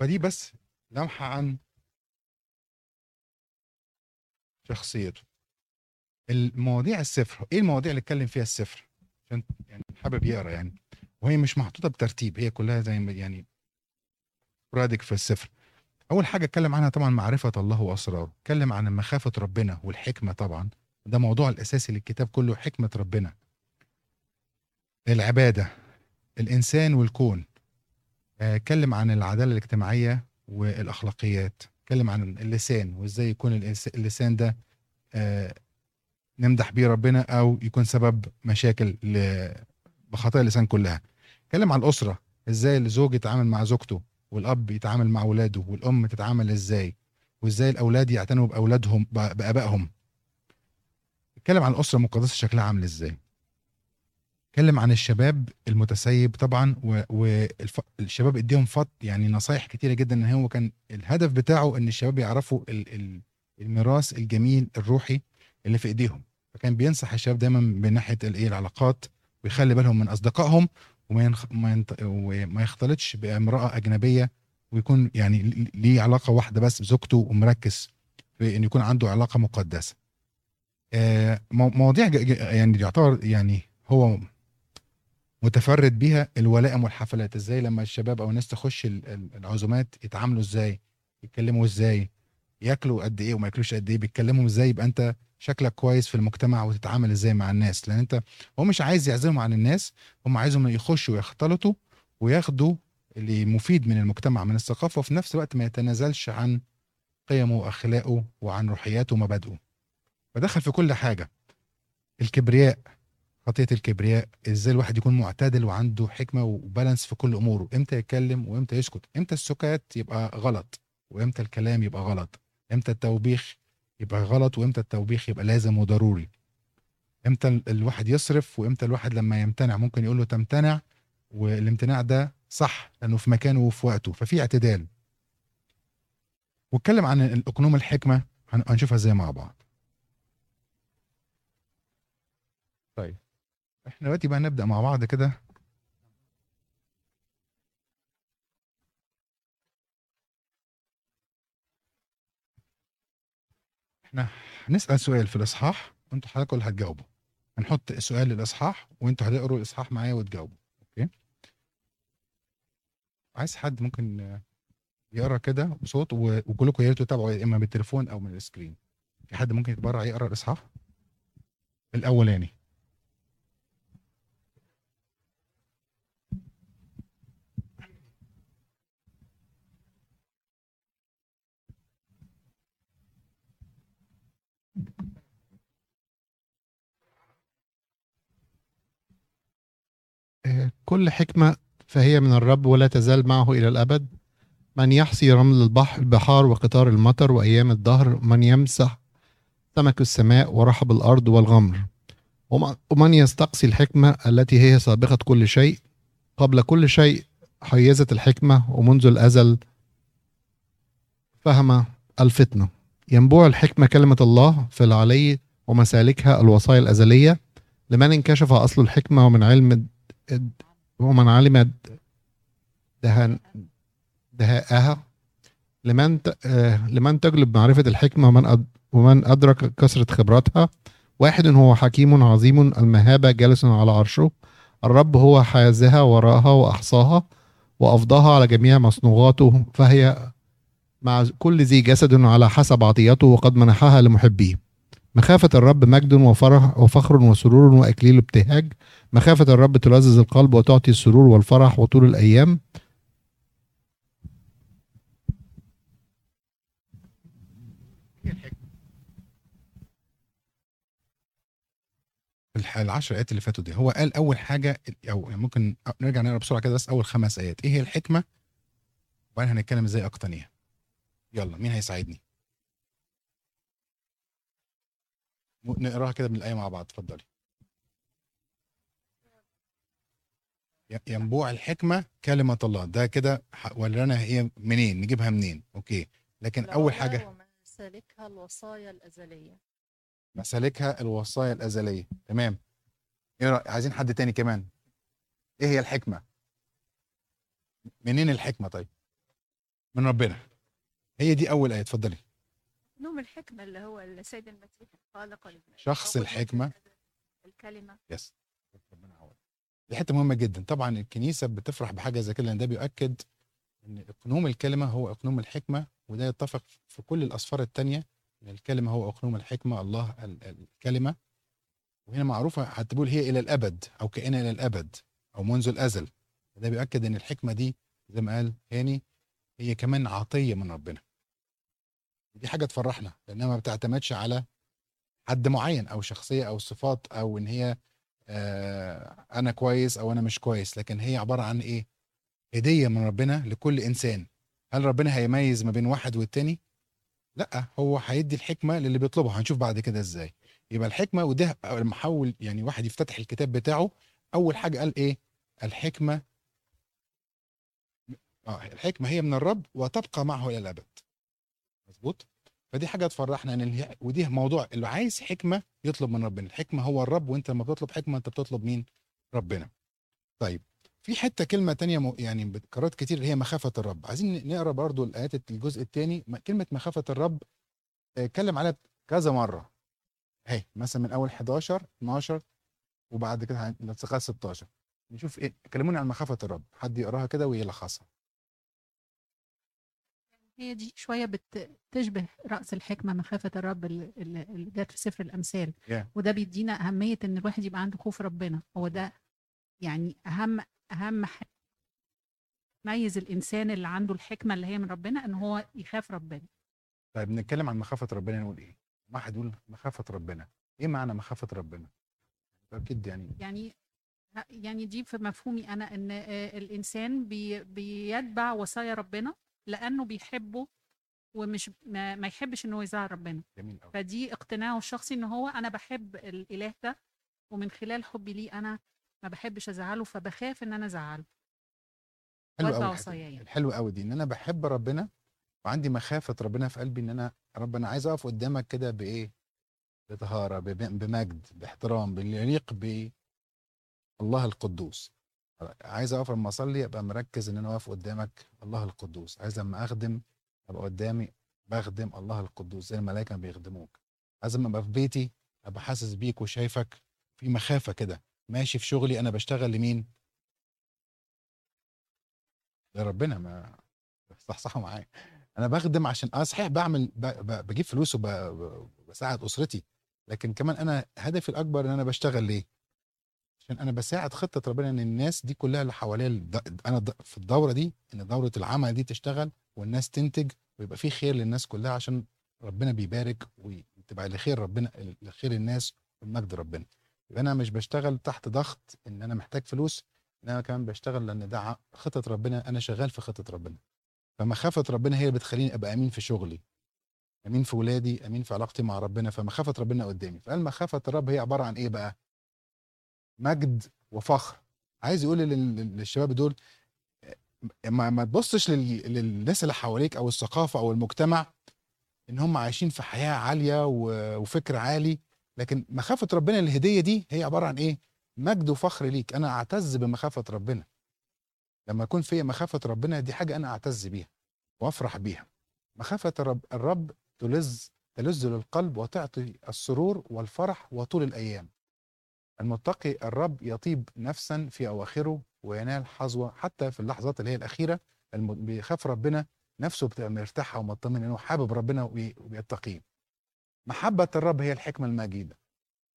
S1: فدي بس لمحة عن شخصيته. المواضيع السفر إيه المواضيع اللي اتكلم فيها السفر عشان يعني حابب يقرأ يعني. وهي مش محطوطة بترتيب هي كلها زي يعني رادك في السفر أول حاجة أتكلم عنها طبعا معرفة الله وأسراره. أتكلم عن مخافة ربنا والحكمة طبعا. ده موضوع الأساسي للكتاب كله حكمة ربنا. العبادة الإنسان والكون. آه، أتكلم عن العدالة الاجتماعية والأخلاقيات. أتكلم عن اللسان وإزاي يكون اللسان ده آه، نمدح بيه ربنا أو يكون سبب مشاكل بخطايا اللسان كلها. اتكلم عن الأسرة إزاي الزوج يتعامل مع زوجته والأب يتعامل مع أولاده والأم تتعامل إزاي؟ وإزاي الأولاد يعتنوا بأولادهم بآبائهم؟ اتكلم عن الأسرة المقدسة شكلها عامل إزاي. اتكلم عن الشباب المتسيب طبعا والشباب اديهم فط يعني نصايح كتيرة جدا إن هو كان الهدف بتاعه إن الشباب يعرفوا ال- ال- الميراث الجميل الروحي اللي في إيديهم. فكان بينصح الشباب دايما من ناحية الايه العلاقات ويخلي بالهم من أصدقائهم وما ينخ... ما, ينط... وما يختلطش بأمرأة أجنبية ويكون يعني ليه علاقة واحدة بس بزوجته ومركز في إن يكون عنده علاقة مقدسة. آه مو- مواضيع يعني يعتبر يعني هو متفرد بيها الولائم والحفلات إزاي لما الشباب أو الناس تخش ال- ال- العزومات يتعاملوا إزاي؟ يتكلموا إزاي؟ ياكلوا قد إيه وما ياكلوش قد إيه؟ بيتكلموا إزاي؟ يبقى أنت شكلك كويس في المجتمع وتتعامل إزاي مع الناس لأن انت هو مش عايز يعزلهم عن الناس هم عايزهم يخشوا ويختلطوا وياخدوا اللي مفيد من المجتمع من الثقافة وفي نفس الوقت ما يتنازلش عن قيمه وأخلاقه وعن روحياته ومبادئه. فدخل في كل حاجة. الكبرياء خطية الكبرياء إزاي الواحد يكون معتدل وعنده حكمة وبالانس في كل أموره إمتى يتكلم وامتى يسكت إمتى السكات يبقى غلط وامتى الكلام يبقى غلط إمتى التوبيخ يبقى غلط وامتى التوبيخ يبقى لازم وضروري. إمتى ال- الواحد يصرف وامتى الواحد لما يمتنع ممكن يقول له تمتنع والامتناع ده صح لأنه في مكانه وفي وقته ففي اعتدال. واتكلم عن الأقنوم الحكمة هن- هنشوفها إزاي مع بعض. طيب إحنا دلوقتي بقى نبدأ مع بعض كده. إحنا هنسال سؤال في الإصحاح وانتوا حضراتكم اللي هتجاوبوا هنحط سؤال للإصحاح وأنتوا هتقروا الإصحاح معايا وتجاوبوا. أوكي؟ عايز حد ممكن يقرأ كده بصوت وكلكم يا ريت تتابعوا إما بالتليفون أو من السكرين. في حد ممكن يتبرع يقرأ الإصحاح؟ الأولاني.
S4: كل حكمة فهي من الرب ولا تزال معه إلى الأبد. من يحصي رمل البحر البحار وقطار المطر وأيام الدهر من يمسح سمك السماء ورحب الأرض والغمر. وم- ومن يستقصي الحكمة التي هي سابقة كل شيء. قبل كل شيء حيزت الحكمة ومنذ الأزل فهم الفتنة. ينبوع الحكمة كلمة الله في العلي ومسالكها الوصايا الأزلية. لمن انكشف أصل الحكمة ومن علم ومن علم دهن دهاءها لمن آه، لمن تجلب معرفة الحكمة ومن ومن أدرك كثرة خبراتها. واحد هو حكيم عظيم المهابة جالس على عرشه. الرب هو حازها وراها وأحصاها وأفضاها على جميع مصنوعاته. فهي مع كل ذي جسد على حسب عطيته وقد منحها لمحبيه. مخافة الرب مجد وفرح وفخر وسرور وأكليل ابتهاج مخافة الرب تلذذ القلب وتعطي السرور والفرح وطول الأيام.
S1: العشر آيات اللي فاتوا دي هو قال حاجة أو يعني ممكن نرجع نقرأ بسرعة كده بس أول خمس آيات. إيه هي الحكمة؟ وبعدين هنتكلم إزاي أقتنيها. يلا مين هيساعدني؟ نقراها كده من الايه مع بعض اتفضلي. ينبوع الحكمة كلمة الله. ده كده ورانا هي منين؟ نجيبها منين؟ أوكي. لكن أول حاجة
S2: ومسالكها الوصايا الأزلية.
S1: مسالكها الوصايا الأزلية. تمام. إيه رأي- عايزين حد تاني كمان. إيه هي الحكمة؟ منين الحكمة طيب؟ من ربنا. هي دي أول آية. اتفضلي.
S3: نوم الحكمة اللي هو السيد المسيح الخالق
S1: شخص
S3: هو
S1: الحكمة.
S3: الكلمة.
S1: يس ربنا. دي حتة مهمه جدا. طبعا الكنيسة بتفرح بحاجة زي كده لأن ده بيؤكد إن إقنوم الكلمة هو إقنوم الحكمة وده يتفق في كل الأسفار التانية إن الكلمة هو إقنوم الحكمة الله ال- ال- الكلمة. وهنا معروفة هتقول هي إلى الأبد أو كائن إلى الأبد أو منذ الأزل. ده بيؤكد إن الحكمة دي زي ما قال هاني هي كمان عطية من ربنا. دي حاجة تفرحنا لأنها ما بتعتمدش على حد معين أو شخصية أو صفات أو إن هي أنا كويس أو أنا مش كويس لكن هي عبارة عن إيه؟ هدية من ربنا لكل إنسان. هل ربنا هيميز ما بين واحد والتاني؟ لأ هو هيدي الحكمة للي بيطلبها. هنشوف بعد كده إزاي. يبقى الحكمة وده لما حاول يعني واحد يفتتح الكتاب بتاعه. أول حاجة قال إيه؟ الحكمة آه الحكمة هي من الرب وتبقى معه إلى الأبد. مظبوط؟ فدي حاجة تفرحنا إن ودي موضوع اللي عايز حكمة يطلب من ربنا. الحكمة هو الرب وأنت لما بتطلب حكمة أنت بتطلب مين؟ ربنا. طيب في حتة كلمة تانية يعني بتكررت كتير اللي هي مخافة الرب. عايزين نقرأ برضو الآيات الجزء الثاني كلمة مخافة الرب آه، اتكلم عليها كذا مرة. أهي مثلا من أول 11 12 وبعد كده لغايه 16 نشوف إيه كلموني عن مخافة الرب. حد يقراها كده ويلخصها
S5: هي دي شوية بتشبه رأس الحكمة مخافة الرب اللي جت في سفر الأمثال.
S1: Yeah.
S5: وده بيدينا أهمية إن الواحد يبقى عنده خوف ربنا. هو ده يعني أهم أهم حاجة تميز الإنسان اللي عنده الحكمة اللي هي من ربنا إن هو يخاف ربنا.
S1: طيب نتكلم عن مخافة ربنا نقول إيه؟ واحد يقول مخافة ربنا؟ إيه معنى مخافة ربنا؟ أكيد يعني
S5: يعني يعني دي في مفهومي أنا إن آه، الإنسان بي بيتبع وصايا ربنا لأنه بيحبه ومش ما, ما يحبش إنه يزعل ربنا.
S1: جميل قوي
S5: فدي اقتناعه الشخصي ان هو أنا بحب الإله ده ومن خلال حبي ليه أنا ما بحبش أزعله فبخاف إن أنا أزعله.
S1: حلو قوي. الحلو قوي دي إن أنا بحب ربنا وعندي مخافة ربنا في قلبي إن أنا ربنا عايز أقف قدامك كده بإيه؟ بطهارة بمجد بإحترام باللي يليق بالله القدوس. عايز اقف لما اصلي ابقى مركز ان أنا واقف قدامك الله القدوس. عايز لما اخدم ابقى قدامي بخدم الله القدوس زي الملائكة بيخدموك. عايز لما ابقى في بيتي ابقى حاسس بيك وشايفك في مخافة كده. ماشي في شغلي أنا بشتغل لمين؟ لربنا ما صحصحوا معايا. أنا بخدم عشان آه صحيح بعمل. بجيب فلوس وبساعد أسرتي لكن كمان أنا هدفي الأكبر إن أنا بشتغل ليه؟ عشان أنا بساعد خطة ربنا إن الناس دي كلها اللي حواليا أنا في الدورة دي إن دورة العمل دي تشتغل والناس تنتج ويبقى في خير للناس كلها عشان ربنا بيبارك وتبقى لخير ربنا لخير الناس والمجد ربنا. يبقى أنا مش بشتغل تحت ضغط إن أنا محتاج فلوس إن أنا كمان بشتغل لأن ده خطة ربنا أنا شغال في خطة ربنا. فمخافة ربنا هي اللي بتخليني أبقى أمين في شغلي أمين في ولادي أمين في علاقتي مع ربنا فمخافة ربنا قدامي. فقال مخافة الرب هي عبارة عن إيه بقى؟ مجد وفخر. عايز يقول لل- لل- للشباب دول ما, ما تبصش لل- للناس اللي حواليك أو الثقافة أو المجتمع إن هم عايشين في حياة عالية وفكر عالي. لكن مخافة ربنا الهديه دي هي عبارة عن إيه؟ مجد وفخر ليك. أنا أعتز بمخافة ربنا. لما يكون فيا مخافة ربنا دي حاجة أنا أعتز بيها وأفرح بيها. مخافة الرب الرب تلذ تلذ للقلب وتعطي السرور والفرح وطول الأيام. المتقي الرب يطيب نفسا في أواخره وينال حظوة حتى في اللحظات اللي هي الأخيرة. الم- بيخاف ربنا نفسه بتبقى مرتاحة ومطمن إنه حابب ربنا وبي- وبيتقيه محبة الرب هي الحكمة المجيدة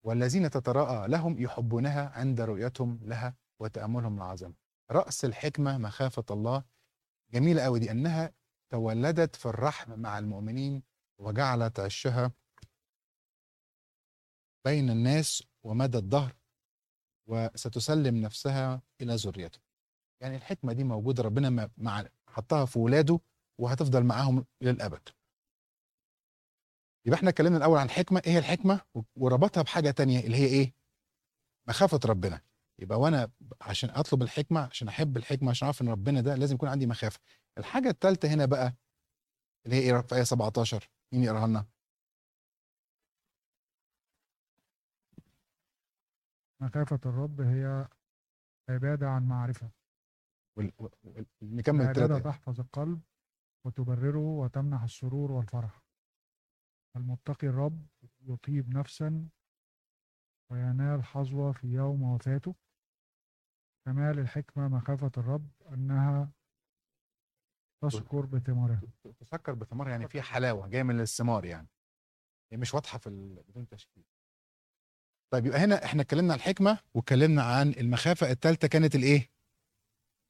S1: والذين تتراءى لهم يحبونها عند رؤيتهم لها وتأملهم العظيم رأس الحكمة مخافة الله جميلة قوي دي إنها تولدت في الرحم مع المؤمنين وجعلت عشها بين الناس ومدى الدهر وستسلم نفسها إلى ذريته. يعني الحكمة دي موجودة ربنا مع حطها في ولاده وهتفضل معاهم إلى الأبد. يبقى إحنا اتكلمنا الأول عن الحكمة. إيه هي الحكمة؟ وربطها بحاجة تانية اللي هي إيه؟ مخافة ربنا. يبقى وأنا عشان أطلب الحكمة عشان أحب الحكمة عشان أعرف إن ربنا ده لازم يكون عندي مخافة. الحاجة الثالثه هنا بقى اللي هي إيه؟ في إيه 17 مين يقراها لنا؟
S6: مخافة الرب هي عبادة عن معرفة.
S1: وال- وال- نكمل
S6: العبادة
S1: الثلاثه
S6: تحفظ القلب وتبرره وتمنح السرور والفرح. المتقي الرب يطيب نفسا وينال حظوة في يوم وفاته. كمال الحكمة مخافة الرب أنها تسكر بثمارها.
S1: تسكر بثمار يعني فيها حلاوة جاية من الثمار يعني. هي مش واضحة في. بدون تشكيل. طيب يبقى هنا إحنا اتكلمنا عن الحكمة واتكلمنا عن المخافة الثالثه كانت الإيه؟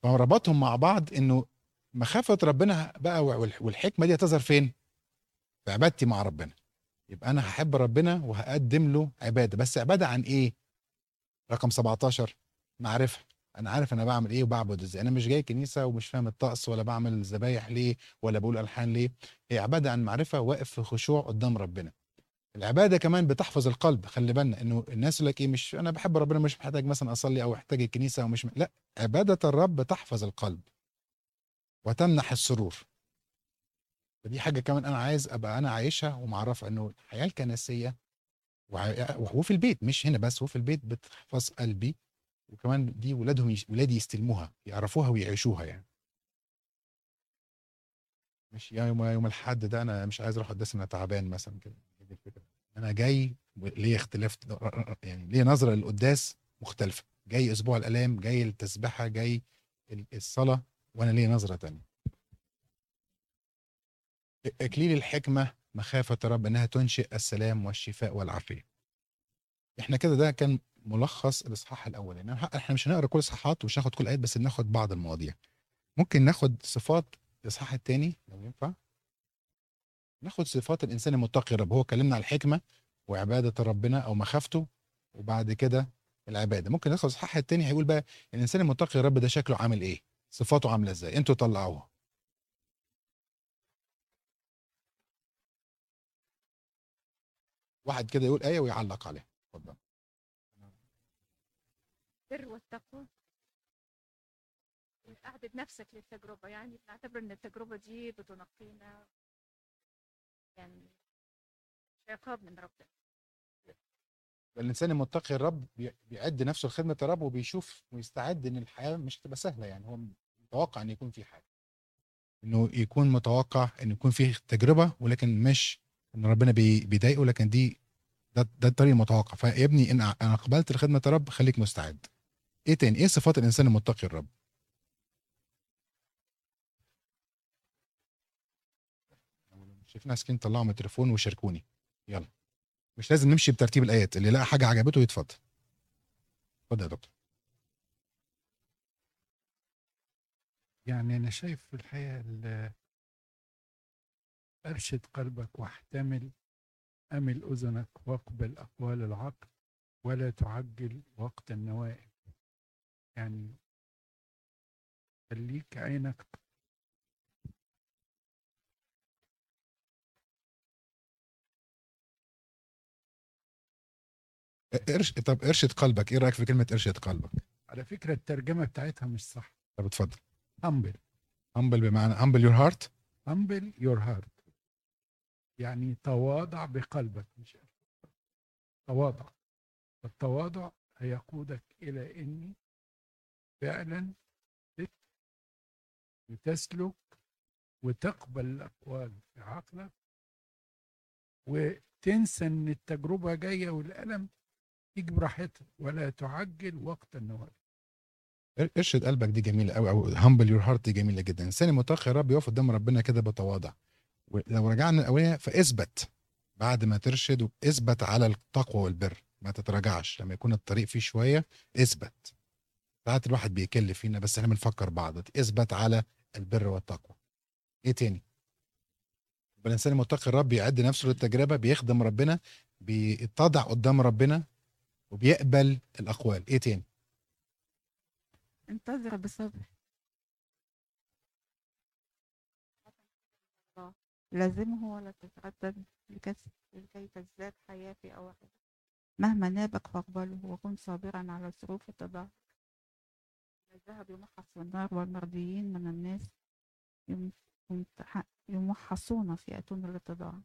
S1: فربطهم مع بعض إنه مخافة ربنا بقى وال- والحكمة دي هتظهر فين؟ في عبادتي مع ربنا. يبقى أنا هحب ربنا وهقدم له عبادة. بس عبادة عن إيه؟ رقم 17 معرفه أنا عارف أنا بعمل إيه وبعبد إزاي. أنا مش جاي كنيسة ومش فاهم الطقس ولا بعمل ذبايح ليه ولا بقول ألحان ليه. هي عبادة عن معرفة واقف في خشوع قدام ربنا. العبادة كمان بتحفظ القلب خلي بالنا إنه الناس يقول لك إيه مش أنا بحب ربنا مش محتاج مثلا أصلي أو أحتاج الكنيسة ومش م... لا عبادة الرب تحفظ القلب وتمنح السرور. فدي حاجة كمان أنا عايز أبقى أنا عايشها ومعرفه إنه الحياة الكنسية وع- وفي البيت مش هنا بس وفي البيت بتحفظ قلبي وكمان دي ولادهم يش... ولادي يستلموها يعرفوها ويعيشوها يعني. مش يوم يوم الحد ده أنا مش عايز أروح قداس أنا تعبان مثلا كده. أنا جاي ليه اختلاف يعني ليه نظرة للقداس مختلفة؟ جاي أسبوع الألام جاي التسبحه جاي ال- الصلاة وأنا ليه نظرة تانية؟ اكليل الحكمة مخافة رب إنها تنشئ السلام والشفاء والعافية. إحنا كده ده كان ملخص الإصحاح الأول. يعني إحنا مش هنقرأ كل الاصحاحات ومش هناخد كل آيات بس ناخد بعض المواضيع. ممكن ناخد صفات الإصحاح الثاني لو ينفع؟ ناخد صفات الإنسان المتقي الرب هو كلمنا على الحكمة وعبادة ربنا أو مخافته وبعد كده العبادة. ممكن ناخد الاصحاح الثاني هيقول بقى الإنسان المتقي الرب ده شكله عامل إيه؟ صفاته عاملة إزاي؟ أنتوا طلعوها. واحد كده يقول آية ويعلق عليها. اتفضل.
S2: البر والتقوى. أعدد نفسك للتجربة. يعني بنعتبر إن التجربة دي بتنقينا يعني عقاب من ربنا.
S1: الإنسان المتقي الرب بي- بيعد نفسه لخدمة الرب وبيشوف ويستعد إن الحياة مش هتبقى سهلة يعني هو متوقع إن يكون في حاجة. إنه يكون متوقع إن يكون في تجربة ولكن مش إن ربنا بي- بيضايقه لكن دي ده ده الطريق المتوقع. فيا ابني إن أنا قبلت لخدمة الرب خليك مستعد. إيه تاني؟ إيه صفات الإنسان المتقي الرب؟ شايفين سكين طلعوا من التليفون وشاركوني. يلا. مش لازم نمشي بترتيب الآيات اللي لقى حاجة عجبته يتفضل. اتفضل يا دكتور.
S7: يعني أنا شايف في الحقيقة ال- أرشد قلبك واحتمل أمل أذنك واقبل أقوال العقل ولا تعجل وقت النوائب. يعني خليك عينك
S1: ارش طب ارشد قلبك إيه رأيك في كلمة ارشد قلبك؟
S7: على فكرة الترجمة بتاعتها مش صح.
S1: طب اتفضل.
S7: Humble.
S1: Humble بمعنى humble your heart
S7: humble your heart. يعني تواضع بقلبك مش تواضع. التواضع هيقودك إلى إني فعلا وتسلك وتقبل الأقوال في عقلك وتنسى إن التجربة جاية والألم تيجي براحتها ولا تعجل وقت النوال
S1: ارشد قلبك دي جميلة قوي أو humble your heart دي جميلة جدا. الانسان المتقي يا رب يقف قدام ربنا كده بتواضع. ولو رجعنا الاولانيه فاثبت بعد ما ترشد اثبت على التقوى والبر. ما تتراجعش لما يكون الطريق فيه شوية اثبت. ساعات الواحد بيكل فينا بس إحنا بنفكر بعض. اثبت على البر والتقوى. إيه تاني؟ الانسان المتقي الرب بيعد نفسه للتجربة بيخدم ربنا بيتضع قدام ربنا وبيقبل الأقوال. إيه تاني؟
S3: انتظر بصبر لازمه ولا تتردد لكس- لكي تزداد حياة في أواخر. مهما نابك فاقبله وكن صابرا على ظروف التضاع الذهب يمحص في النار والمرضيين من الناس يمحصون في أتون الاتضاع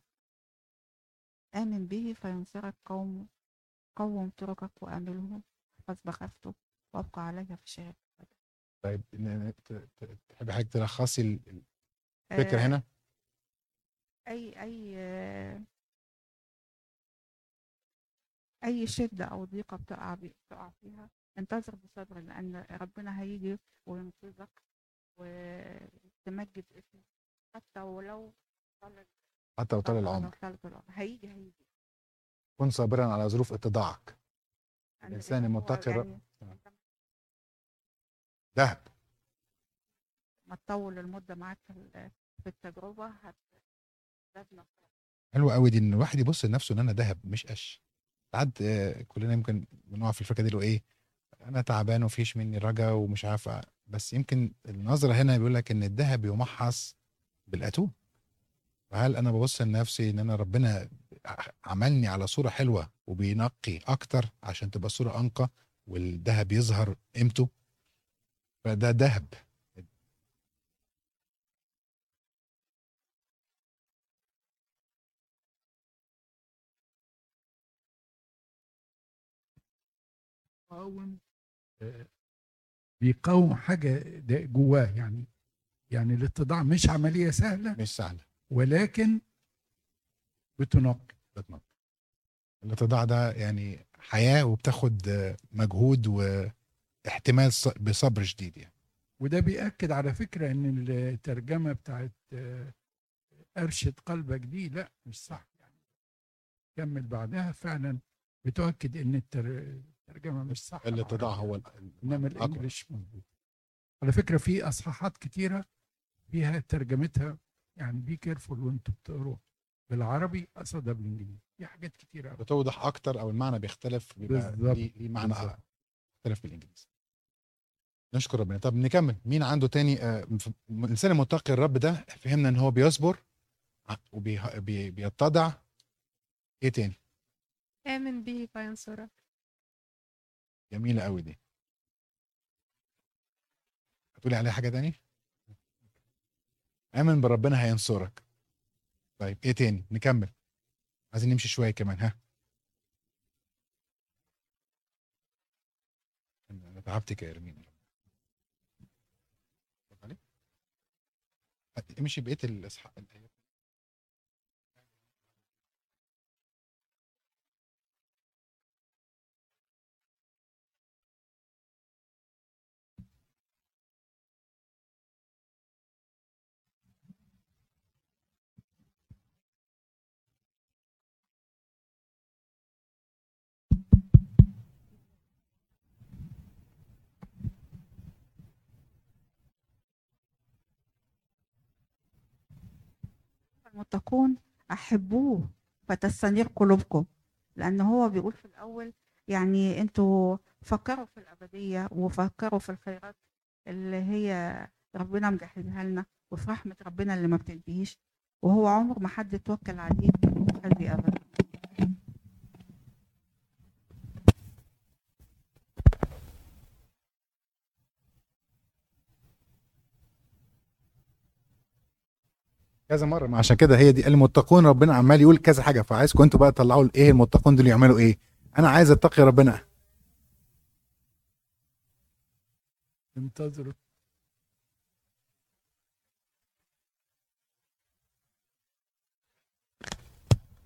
S3: آمن به فينصرك قوم قوم طرقك وأمله احفظ بخافته وأبقى عليها في شهادة
S1: طيب تحب حضرتك تلخصي ال- الفكرة
S3: آه،
S1: هنا؟
S3: أي أي آه، أي شدة أو ضيقة بتقع بتقع فيها انتظر بصبر لأن ربنا هيجي وينقذك وتمجد اسمه حتى ولو طال
S1: حتى لو طال العمر.
S3: هيجي هيجي.
S1: كن صابرا على ظروف اتضاعك. الإنسان
S3: هو
S1: المتقي ر-
S3: يعني
S1: ذهب.
S3: ما تطول المدة معاك في ال- في التجربة هت
S1: حلوة قوي دي إن الواحد يبص لنفسه إن أنا ذهب مش قش. ساعات كلنا يمكن بنقع في الفكرة دي اللي إيه أنا تعبان ومفيش مني رجا ومش عارف بس يمكن النظرة هنا بيقول لك إن الذهب يمحص بالاتون فهل أنا ببص لنفسي إن أنا ربنا عملني على صورة حلوة وبينقي أكتر عشان تبقى الصورة أنقى والذهب يظهر قيمته فده ذهب.
S7: بيقاوم آه، بيقاوم حاجة ده جواه يعني يعني الاتضاع مش عملية سهلة
S1: مش سهلة.
S7: ولكن بتنقي.
S1: بتنقي الاتضاع ده يعني حياة وبتاخد مجهود واحتمال بصبر شديد يعني.
S7: وده بيأكد على فكرة إن الترجمة بتاعت أرشد قلبك دي لأ مش صح يعني. كمل بعدها فعلا بتؤكد إن التر- الترجمة مش صح
S1: الاتضاع هو ال-
S7: إنما.
S1: ال
S7: English مظبوط على فكرة في أصحاحات كتيرة فيها ترجمتها يعني be careful وانتوا بتقروا بالعربي قصدها بالانجليزي في حاجات كتيرة أوي.
S1: بتوضح أكتر أو المعنى بيختلف بيبقى. ليه معنى
S7: بالظبط.
S1: مختلف بالإنجليزي. نشكر ربنا. طب نكمل. مين عنده تاني؟ آه، الإنسان المتقي الرب ده فهمنا إن هو بيصبر وبيتضع إيه تاني؟
S2: آمن به فينصرك
S1: جميلة قوي دي. هتقولي عليها حاجة تاني؟ آمن بربنا هينصرك. طيب إيه تاني؟ نكمل. عايزين نمشي شوية كمان ها؟ أنا تعبتك يا ارمين. أمشي بقية الاصحاح
S3: المتقون أحبوه فتستنير قلوبكم. لأن هو بيقول في الأول يعني أنتوا فكروا في الأبدية وفكروا في الخيرات اللي هي ربنا مجهزها لنا وفي رحمة ربنا اللي ما بتنتهيش. وهو عمر ما حد توكل عليه خزي ابدا
S1: كذا مرة ما عشان كده هي دي. المتقون ربنا عمال يقول كذا حاجة فعايزكم أنتوا بقى تطلعوا إيه المتقون دول يعملوا إيه. أنا عايز أتقي ربنا.
S7: انتظروا.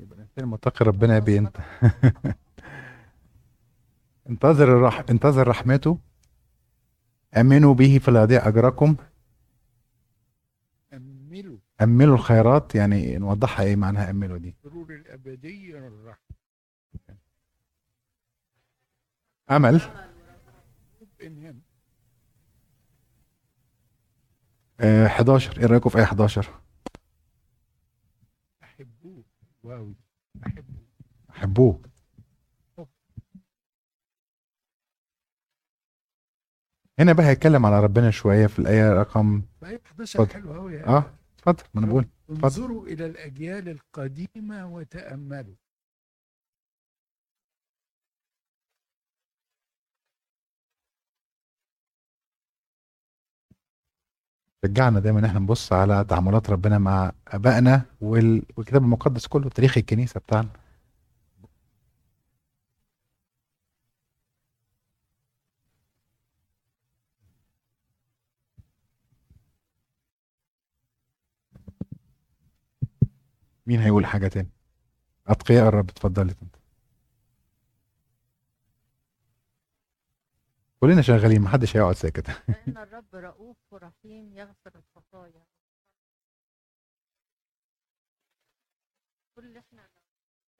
S1: يبقى الانسان المتقي ربنا يبي أنت. انتظر الرح... انتظر رحمته. آمنوا به فلا يضيع أجركم.
S7: أملوا
S1: الخيرات يعني نوضحها إيه معناها أملوا دي؟
S7: سرور الأبدية الرحمة
S1: أمل.
S7: إنهم
S1: آه 11 إيه رأيكم في آية 11
S7: أحبوه. واو. أحبوه.
S1: أحبوه. هنا بقى هيتكلم على ربنا شوية في الآية رقم
S7: طيب 11
S1: اتفضل.
S7: حلو أوي
S1: آه. اتفضل ما أنا بقول.
S7: انظروا إلى الأجيال القديمة وتأملوا.
S1: شجعنا دايما إن إحنا نبص على تعاملات ربنا مع آبائنا وال... والكتاب المقدس كله تاريخ الكنيسة بتاعنا. مين هيقول حاجة تاني؟ أتقياء الرب اتفضلي انت كلنا شغالين محدش هيقعد ساكت.
S8: فإن الرب رؤوف ورحيم يغفر الخطايا. كل اللي إحنا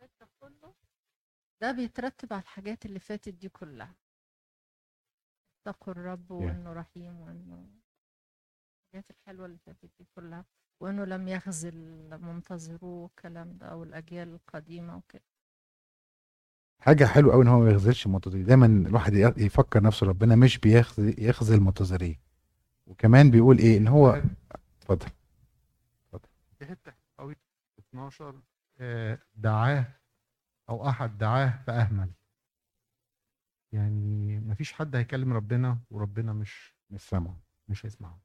S8: ده كله ده بيترتب على الحاجات اللي فاتت دي كلها. اتقوا الرب وإنه رحيم وإنه الحاجات الحلوة اللي فاتت دي كلها. وإنه لم يخزل منتظروه الكلام ده أو الأجيال القديمة وكده.
S1: حاجة حلوة قوي إن هو ما يخذلش المنتظرين. دايما الواحد يفكر نفسه ربنا مش بيخذل يخذل المنتظرين. وكمان بيقول إيه؟ إن هو اتفضل.
S4: في حتة قوي 12 آه، دعاه أو أحد دعاه فاهمل يعني مفيش حد هيكلم ربنا وربنا مش
S1: مش سامعه.
S4: مش هيسمعه.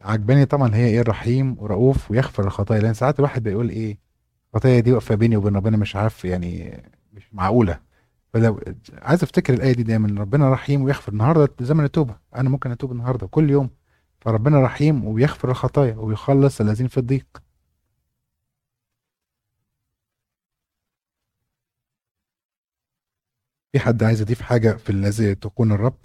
S1: عجباني طبعا هي إيه الرحيم ورؤوف ويغفر الخطايا لأن ساعات الواحد بيقول إيه الخطايا دي واقفة بيني وبين ربنا مش عارف يعني مش معقولة. فلو عايز أفتكر الآية دي دايما ربنا رحيم ويغفر. النهارده زمن التوبة أنا ممكن أتوب النهارده كل يوم. فربنا رحيم وبيغفر الخطايا ويخلص الذين في الضيق. في حد عايز يضيف حاجة في الذي تكون الرب؟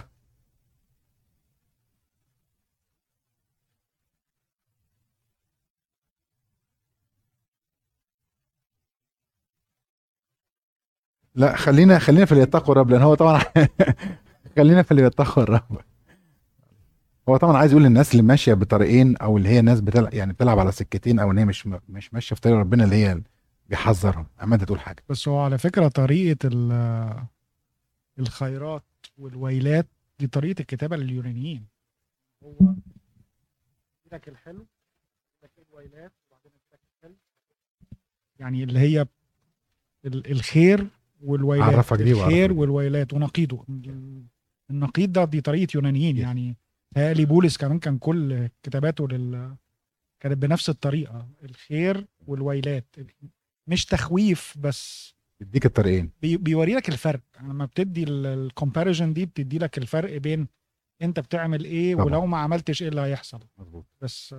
S1: لا خلينا خلينا في اللي يتقوا الرب لأن هو طبعا خلينا في اللي يتقوا الرب هو طبعا عايز يقول للناس اللي ماشية بطريقين أو اللي هي ناس بتلعب يعني بتلعب على سكتين أو إن هي مش مش ماشية في طريق ربنا اللي هي بيحذرهم. أما أنت تقول حاجة.
S6: بس هو على فكرة طريقة ال- الخيرات والويلات دي طريقة الكتابة لليونانيين. هو لك الحلو لك الويلات وبعدين لك الحلو. يعني اللي هي ال- الخير والويلات الخير. والويلات ونقيضه. النقيض ده دي طريقة يونانيين يعني تهيألي بولس كمان كان كل كتاباته لل كانت بنفس الطريقة الخير والويلات. مش تخويف بس.
S1: يديك الطريقين.
S6: بي- بيوري لك الفرق. يعني لما بتدي ال comparison دي بتدي لك الفرق بين انت بتعمل إيه
S1: طبعا.
S6: ولو ما عملتش إيه اللي هيحصل.
S1: مظبوط.
S6: بس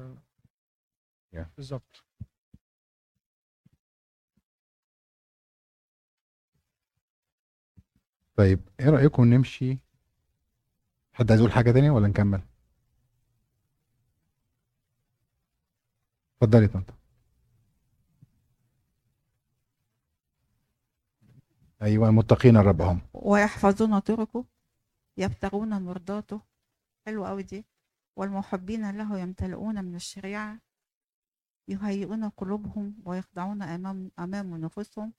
S1: Yeah.
S6: بالظبط.
S1: طيب إيه رأيكم نمشي؟ حد عايز يقول حاجة تانية ولا نكمل؟ اتفضلي يا طنط أيوه المتقين الرب هم.
S3: ويحفظون طرقه يبتغون مرضاته. حلوة قوي دي. والمحبين له يمتلئون من الشريعة يهيئون قلوبهم ويخضعون أمام أمام نفوسهم.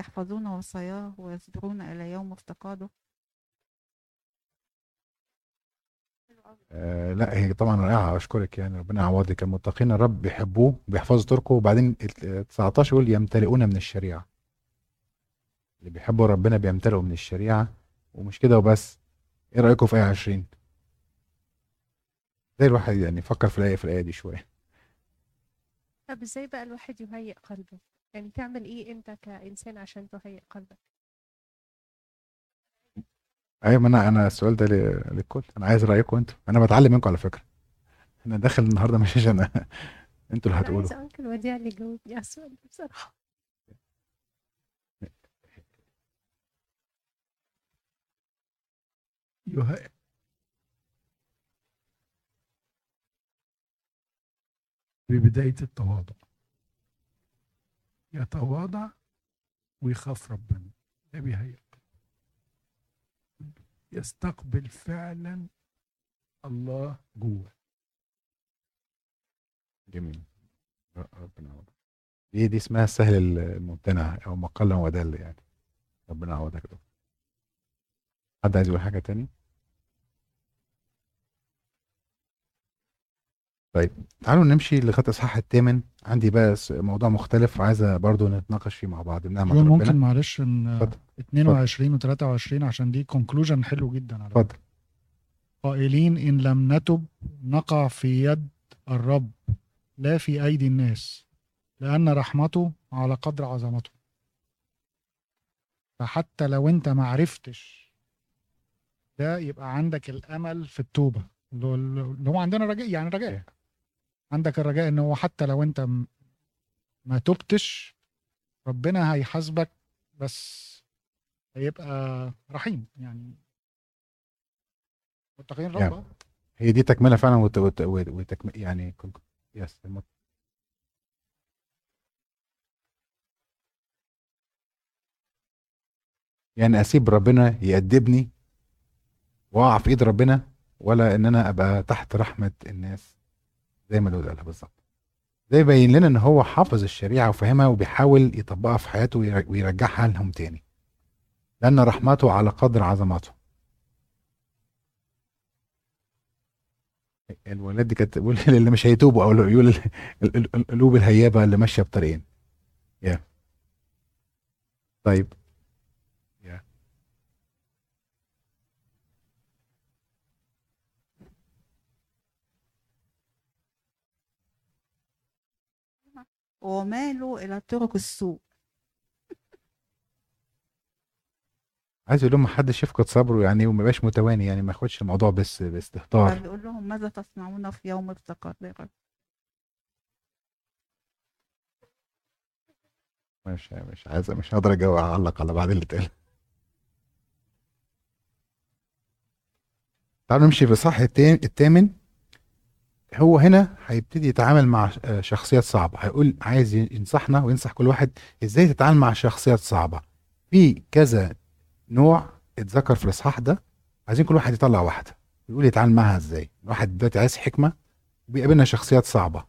S3: يحفظون وصاياه ويصبرون إلى يوم افتقاده
S1: آه لا هي طبعا رائعه أشكرك يعني ربنا يعوضك. المتقين الرب بيحبوه بيحفظوا طرقه وبعدين ال 19 يقول يمتلئون من الشريعة. اللي بيحبوا ربنا بيمتلئوا من الشريعة. ومش كده وبس. إيه رأيكم في آية 20 زي الواحد يعني يفكر في الآية في الآية دي شوية.
S2: طب إزاي بقى الواحد يهيئ قلبه؟ يعني تعمل إيه أنت كإنسان عشان تهيئ قلبك؟
S1: أيوه ما أنا أنا السؤال ده ل- للكل. أنا عايز رأيكم أنتوا. أنا بتعلم منكم على فكرة. أنا داخل النهارده مش عشان أنتوا اللي
S2: أنا
S1: هتقولوا.
S2: عايزة أنكل وديع اللي يجاوبني على السؤال ده بصراحة.
S7: يهيئ. ببداية التواضع. يتواضع ويخاف ربنا. ده بيهيئ. يستقبل فعلا الله جوه.
S1: جميل. ربنا يعوضك دي دي اسمها السهل الممتنع أو ما ودل يعني. ربنا يعوضك حد عايز يقول حاجة تاني؟ طيب تعالوا نمشي لغايه الاصحاح الثامن. عندي بقى موضوع مختلف وعايزه برضو نتناقش فيه مع بعض بنعمه ربنا
S6: ممكن معلش ان
S1: اتفضل.
S6: 22 و 23 عشان دي كونكلوجن حلو جدا على
S1: اتفضل.
S6: قائلين إن لم نتب نقع في يد الرب لا في أيدي الناس لأن رحمته على قدر عظمته. فحتى لو أنت معرفتش ده يبقى عندك الأمل في هو- اللي هو عندنا رجاء يعني رجاء. عندك الرجاء إن هو حتى لو أنت م- ما تبتش ربنا هيحاسبك بس هيبقى رحيم يعني. متقين
S1: يعني.
S6: رب
S1: هي دي تكملة فعلا وت... وت... وت... وتكم... يعني يس الم- يعني أسيب ربنا يأدبني وأقع في إيد ربنا ولا إن أنا أبقى تحت رحمة الناس؟ زي ما دول قالها بالظبط. ده يبين لنا إن هو حافظ الشريعة وفاهمها وبيحاول يطبقها في حياته وير- ويرجعها لهم تاني. لأن رحمته على قدر عظمته. الولاد دي كانت تقول اللي مش هيتوبوا أو يقول ال- ال- ال- القلوب الهيابة اللي ماشية بطريقين. يا. طيب.
S3: ومالوا إلى طرق السوء.
S1: عايز أقول لهم محدش يفقد صبره يعني وما يبقاش متواني يعني ما ياخدش الموضوع بس باستهتار.
S3: فبيقول لهم ماذا تصنعون في يوم الرب
S1: مش مش عايز مش هقدر أجاوب أعلق على بعد اللي اتقال. تعالوا نمشي في الصح الثامن. هو هنا هيبتدي يتعامل مع آه، شخصيات صعبة. هيقول عايز ينصحنا وينصح كل واحد إزاي تتعامل مع شخصيات صعبة. في كذا نوع اتذكر في الإصحاح ده. عايزين كل واحد يطلع واحدة. يقول يتعامل معاها إزاي. الواحد دلوقتي عايز حكمة وبيقابلنا شخصيات صعبة.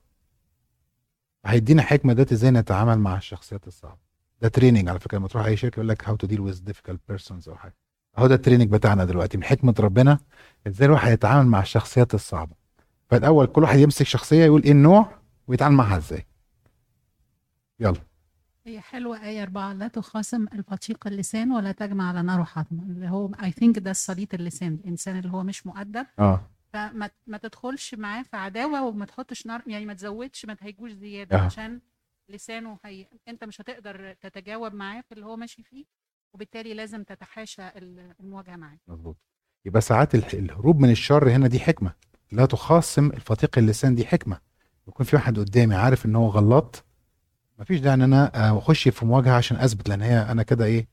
S1: هيدينا حكمة دلوقتي إزاي نتعامل مع الشخصيات الصعبة. ده training على فكرة. لما تروح أي شركة يقول لك how to deal with difficult persons أو حاجة. أهو ده ال training بتاعنا دلوقتي من حكمة ربنا إزاي الواحد يتعامل مع الشخصيات الصعبة. فالأول كل واحد يمسك شخصية يقول إيه النوع ويتعامل معاها إزاي. يلا.
S5: هي حلوة آية أربعة لا تخاصم الفتيق اللسان ولا تجمع على ناره حطبا اللي هو I think ده السليط اللسان الإنسان اللي هو مش مؤدب.
S1: آه.
S5: فما ما تدخلش معاه في عداوة وما تحطش نار يعني ما تزودش ما تهيجوش زيادة
S1: آه.
S5: عشان لسانه هي أنت مش هتقدر تتجاوب معاه في اللي هو ماشي فيه وبالتالي لازم تتحاشى ال- المواجهة معاه.
S1: مظبوط. يبقى ساعات الهروب من الشر هنا دي حكمة. لا تخاصم الفتيق اللسان دي حكمة. يكون في واحد قدامي عارف إن هو غلط مفيش داعي إن أنا أخش في مواجهة عشان أثبت لأن هي أنا كده إيه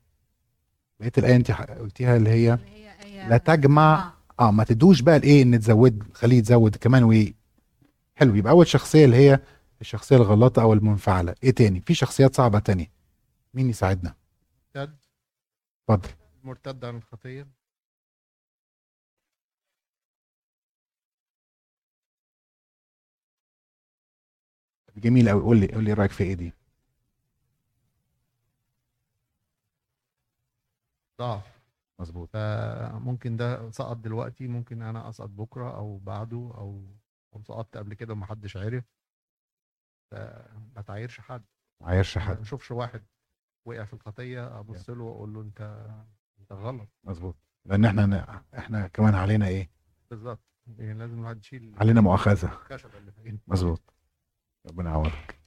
S1: بقيت الآية أنت قلتيها اللي هي لا تجمع
S5: آه.
S1: آه ما تدوش بقى الإيه إن تزود خليه يتزود كمان وإيه. حلو يبقى أول شخصية اللي هي الشخصية الغلطة أو المنفعلة. إيه تاني؟ في شخصيات صعبة تانية. مين يساعدنا؟
S4: مرتد
S1: اتفضل.
S4: مرتد عن الخطية.
S1: جميل قوي قول لي قول لي رأيك في إيه دي؟
S4: ضعف.
S1: مظبوط.
S4: فممكن ده سقط دلوقتي ممكن أنا أسقط بكرة أو بعده أو أو سقطت قبل كده ومحدش عرف فما تعايرش حد.
S1: ما عايرش
S4: ما
S1: حد
S4: اشوفش واحد وقع في الخطية أبص له وأقول له أنت أنت غلط.
S1: مظبوط. لأن إحنا إحنا كمان علينا إيه؟
S4: بالظبط. يعني لازم الواحد يشيل
S1: علينا
S4: مؤاخذة.
S1: مظبوط. ربنا يعوضك.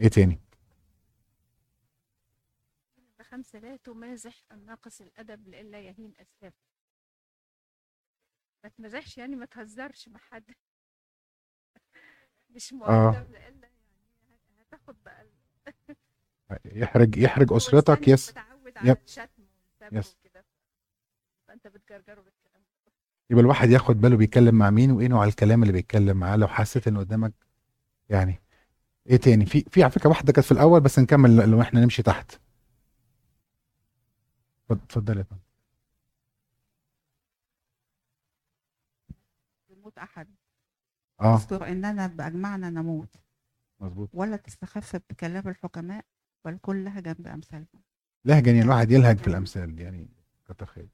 S1: إيه تاني؟
S9: خمسة لا تمازح الناقص الأدب لئلا يهين أسباب. ما تمازحش يعني ما تهزرش مع حد. مش مؤدب لئلا يعني هتاخد بقى
S1: يحرج يحرج
S9: أسرتك
S1: يس.
S9: متعود على
S1: يب.
S9: الشتم
S1: يس.
S9: فأنت بتجرجره بالكلام
S1: يبقى الواحد ياخد باله بيتكلم مع مين وإيه نوع الكلام اللي بيتكلم معاه. لو حسيت إن قدامك يعني. إيه تاني؟ في في على فكرة واحدة كانت في الأول بس نكمل لو إحنا نمشي تحت. اتفضل- يا فندم.
S3: يموت أحد.
S1: آه.
S3: اذكر إننا بأجمعنا نموت.
S1: مظبوط.
S3: ولا تستخف بكلام الحكماء بل كل لهجا بامثالهم
S1: لهجه يعني الواحد يلهج في الأمثال يعني كتر خير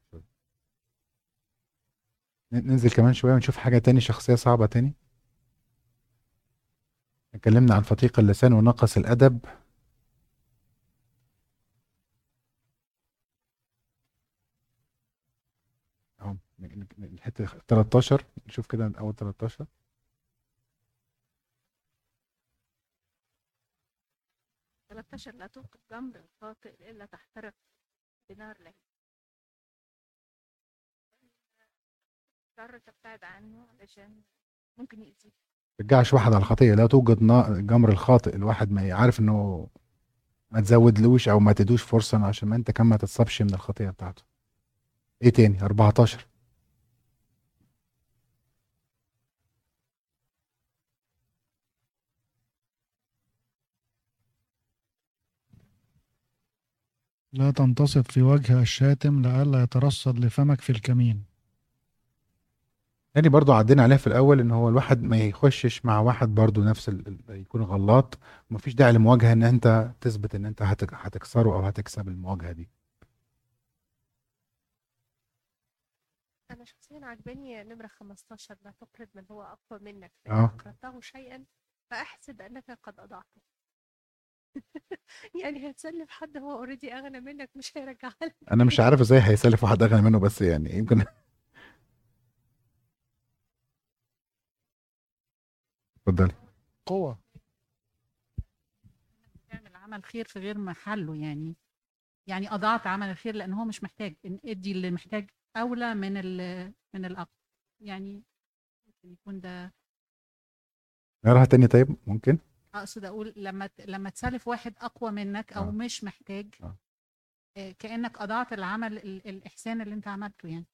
S1: ننزل كمان شوية ونشوف حاجة تاني شخصية صعبة تاني. اتكلمنا عن فتيق اللسان ونقص الأدب. أهو الحتة 13 نشوف كده اول 13
S9: 13 لا توقف جمر الخاطئ إلا تحترق بنار لهيب. شر تبتعد عنه علشان ممكن يأذيك.
S1: ترجعش واحد على الخطية لا توجد جمر الخاطئ الواحد ما يعرف إنه ما تزودلوش أو ما تدوش فرصة عشان ما أنت كمان ما تتصابش من الخطية بتاعته. إيه تاني؟ 14
S6: لا تنتصب في وجه الشاتم لئلا يترصد لفمك في الكمين.
S1: تاني برضو عدينا عليها في الأول إن هو الواحد ما يخشش مع واحد برضو نفس ال... يكون غلط. ومفيش داعي لمواجهة إن أنت تثبت إن أنت هتك... هتكسره أو هتكسب المواجهة دي.
S9: أنا شخصيا عجباني نمرة 15 لا تقرض من هو أقوى منك.
S1: آه.
S9: فإن أقرضته شيئا فأحسب أنك قد أضعته. يعني هتسلف حد هو اوريدي أغنى منك مش هيرجعها لك.
S1: أنا مش عارف إزاي هيسلف واحد أغنى منه بس يعني يمكن اتفضلي.
S6: قوة.
S5: تعمل عمل خير في غير محله يعني. يعني اضعت عمل الخير لأن هو مش محتاج. إن إدي اللي محتاج أولى من ال من الاقوى يعني ممكن يكون ده.
S1: نقراها تاني طيب؟ ممكن؟
S5: أقصد أقول لما لما تسلف واحد أقوى منك أو
S1: آه.
S5: مش محتاج
S1: آه.
S5: آه، كأنك اضعت العمل ال- الإحسان اللي أنت عملته يعني.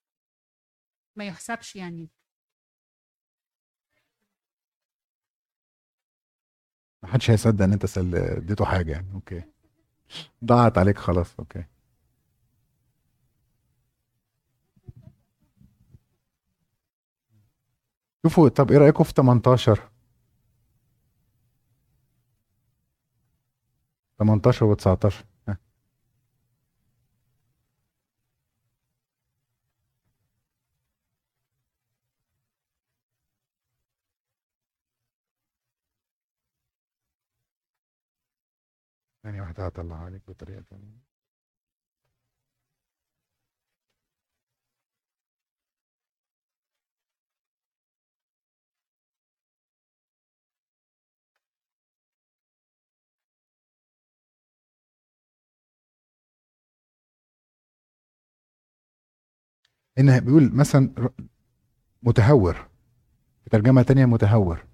S5: ما يحسبش يعني.
S1: محدش هيصدق ان انت سل... اديته حاجة يعني. okay. ضاعت عليك خلاص. okay. شوفوا طب إيه رايكم في 18 18 و19 هحاول اطلعها عليك بطريقة ثانية إنها بيقول مثلا متهور. ترجمة تانية متهور.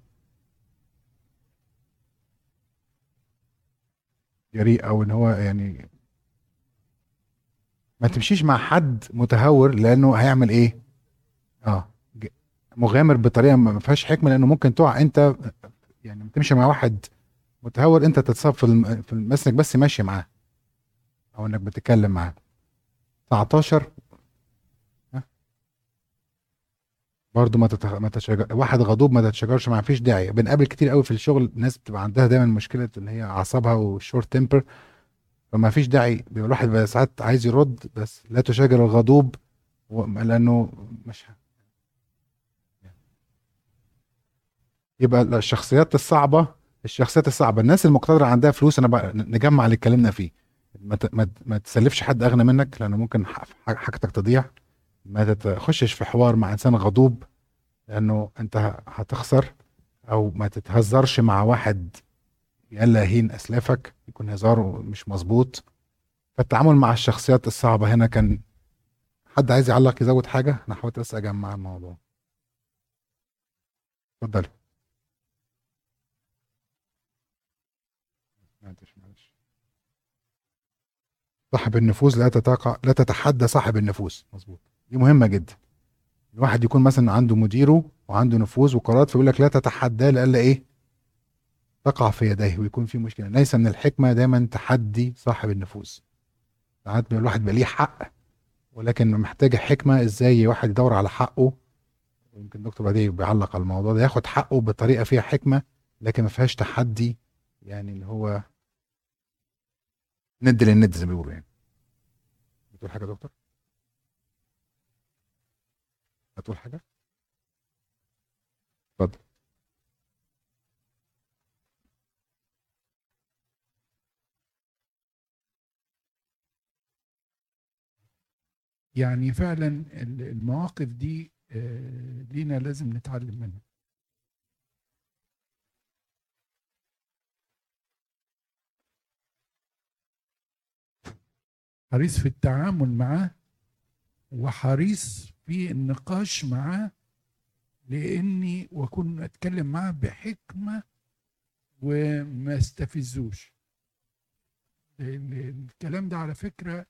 S1: جريء أو إن هو يعني ما تمشيش مع حد متهور لأنه هيعمل إيه آه مغامر بطريقة ما فيهاش حكمة لأنه ممكن تقع أنت يعني تمشي مع واحد متهور أنت تتصاب في. في الم- بس انك بس ماشي معاه أو إنك بتتكلم معاه 19 ها برضه ما تتخ... ما تتشجر... واحد غضوب ما تتشجرش ما فيش داعي. بنقابل كتير قوي في الشغل ناس بتبقى عندها دايما مشكلة ان هي أعصابها والشورت تمبر فما فيش داعي. بيبقى الواحد ساعات عايز يرد بس لا تشاجر الغضوب و... لأنه مش يبقى الشخصيات الصعبة الشخصيات الصعبة الناس المقتدرة عندها فلوس أنا بقى نجمع اللي اتكلمنا فيه. ما, ت... ما, تسلفش حد أغنى منك لأنه ممكن حاجتك تضيع. ما تخشش في حوار مع إنسان غضوب لأنه أنت هتخسر أو ما تتهزرش مع واحد يلا يهين أسلافك يكون هزاره مش مظبوط. فالتعامل مع الشخصيات الصعبة هنا كان حد عايز يعلق يزود حاجة؟ أنا حاولت بس أجمع الموضوع. اتفضل. صاحب النفوذ لا تتقع لا تتحدى صاحب النفوذ مظبوط. دي مهمة جدا. الواحد يكون مثلا عنده مديره وعنده نفوذ وقرارات فيقول لك لا تتحداه لألا إيه؟ تقع في يديه ويكون في مشكلة. ليس من الحكمة دايما تحدي صاحب النفوذ. ساعات الواحد بيبقى ليه حق ولكن محتاجه حكمة إزاي واحد يدور على حقه. يمكن دكتور بديع بيعلق على الموضوع ده ياخد حقه بطريقة فيها حكمة لكن ما فيهاش تحدي يعني اللي هو ند للند زي ما بيقولوا يعني. بتقول حاجة يا دكتور؟ هتقول حاجة؟ اتفضل.
S7: يعني فعلا ال- المواقف دي آه، لينا لازم نتعلم منها. حريص في التعامل معاه وحريص في النقاش معاه لأني وأكون أتكلم معاه بحكمة وما استفزوش. ال- ال- الكلام ده على فكرة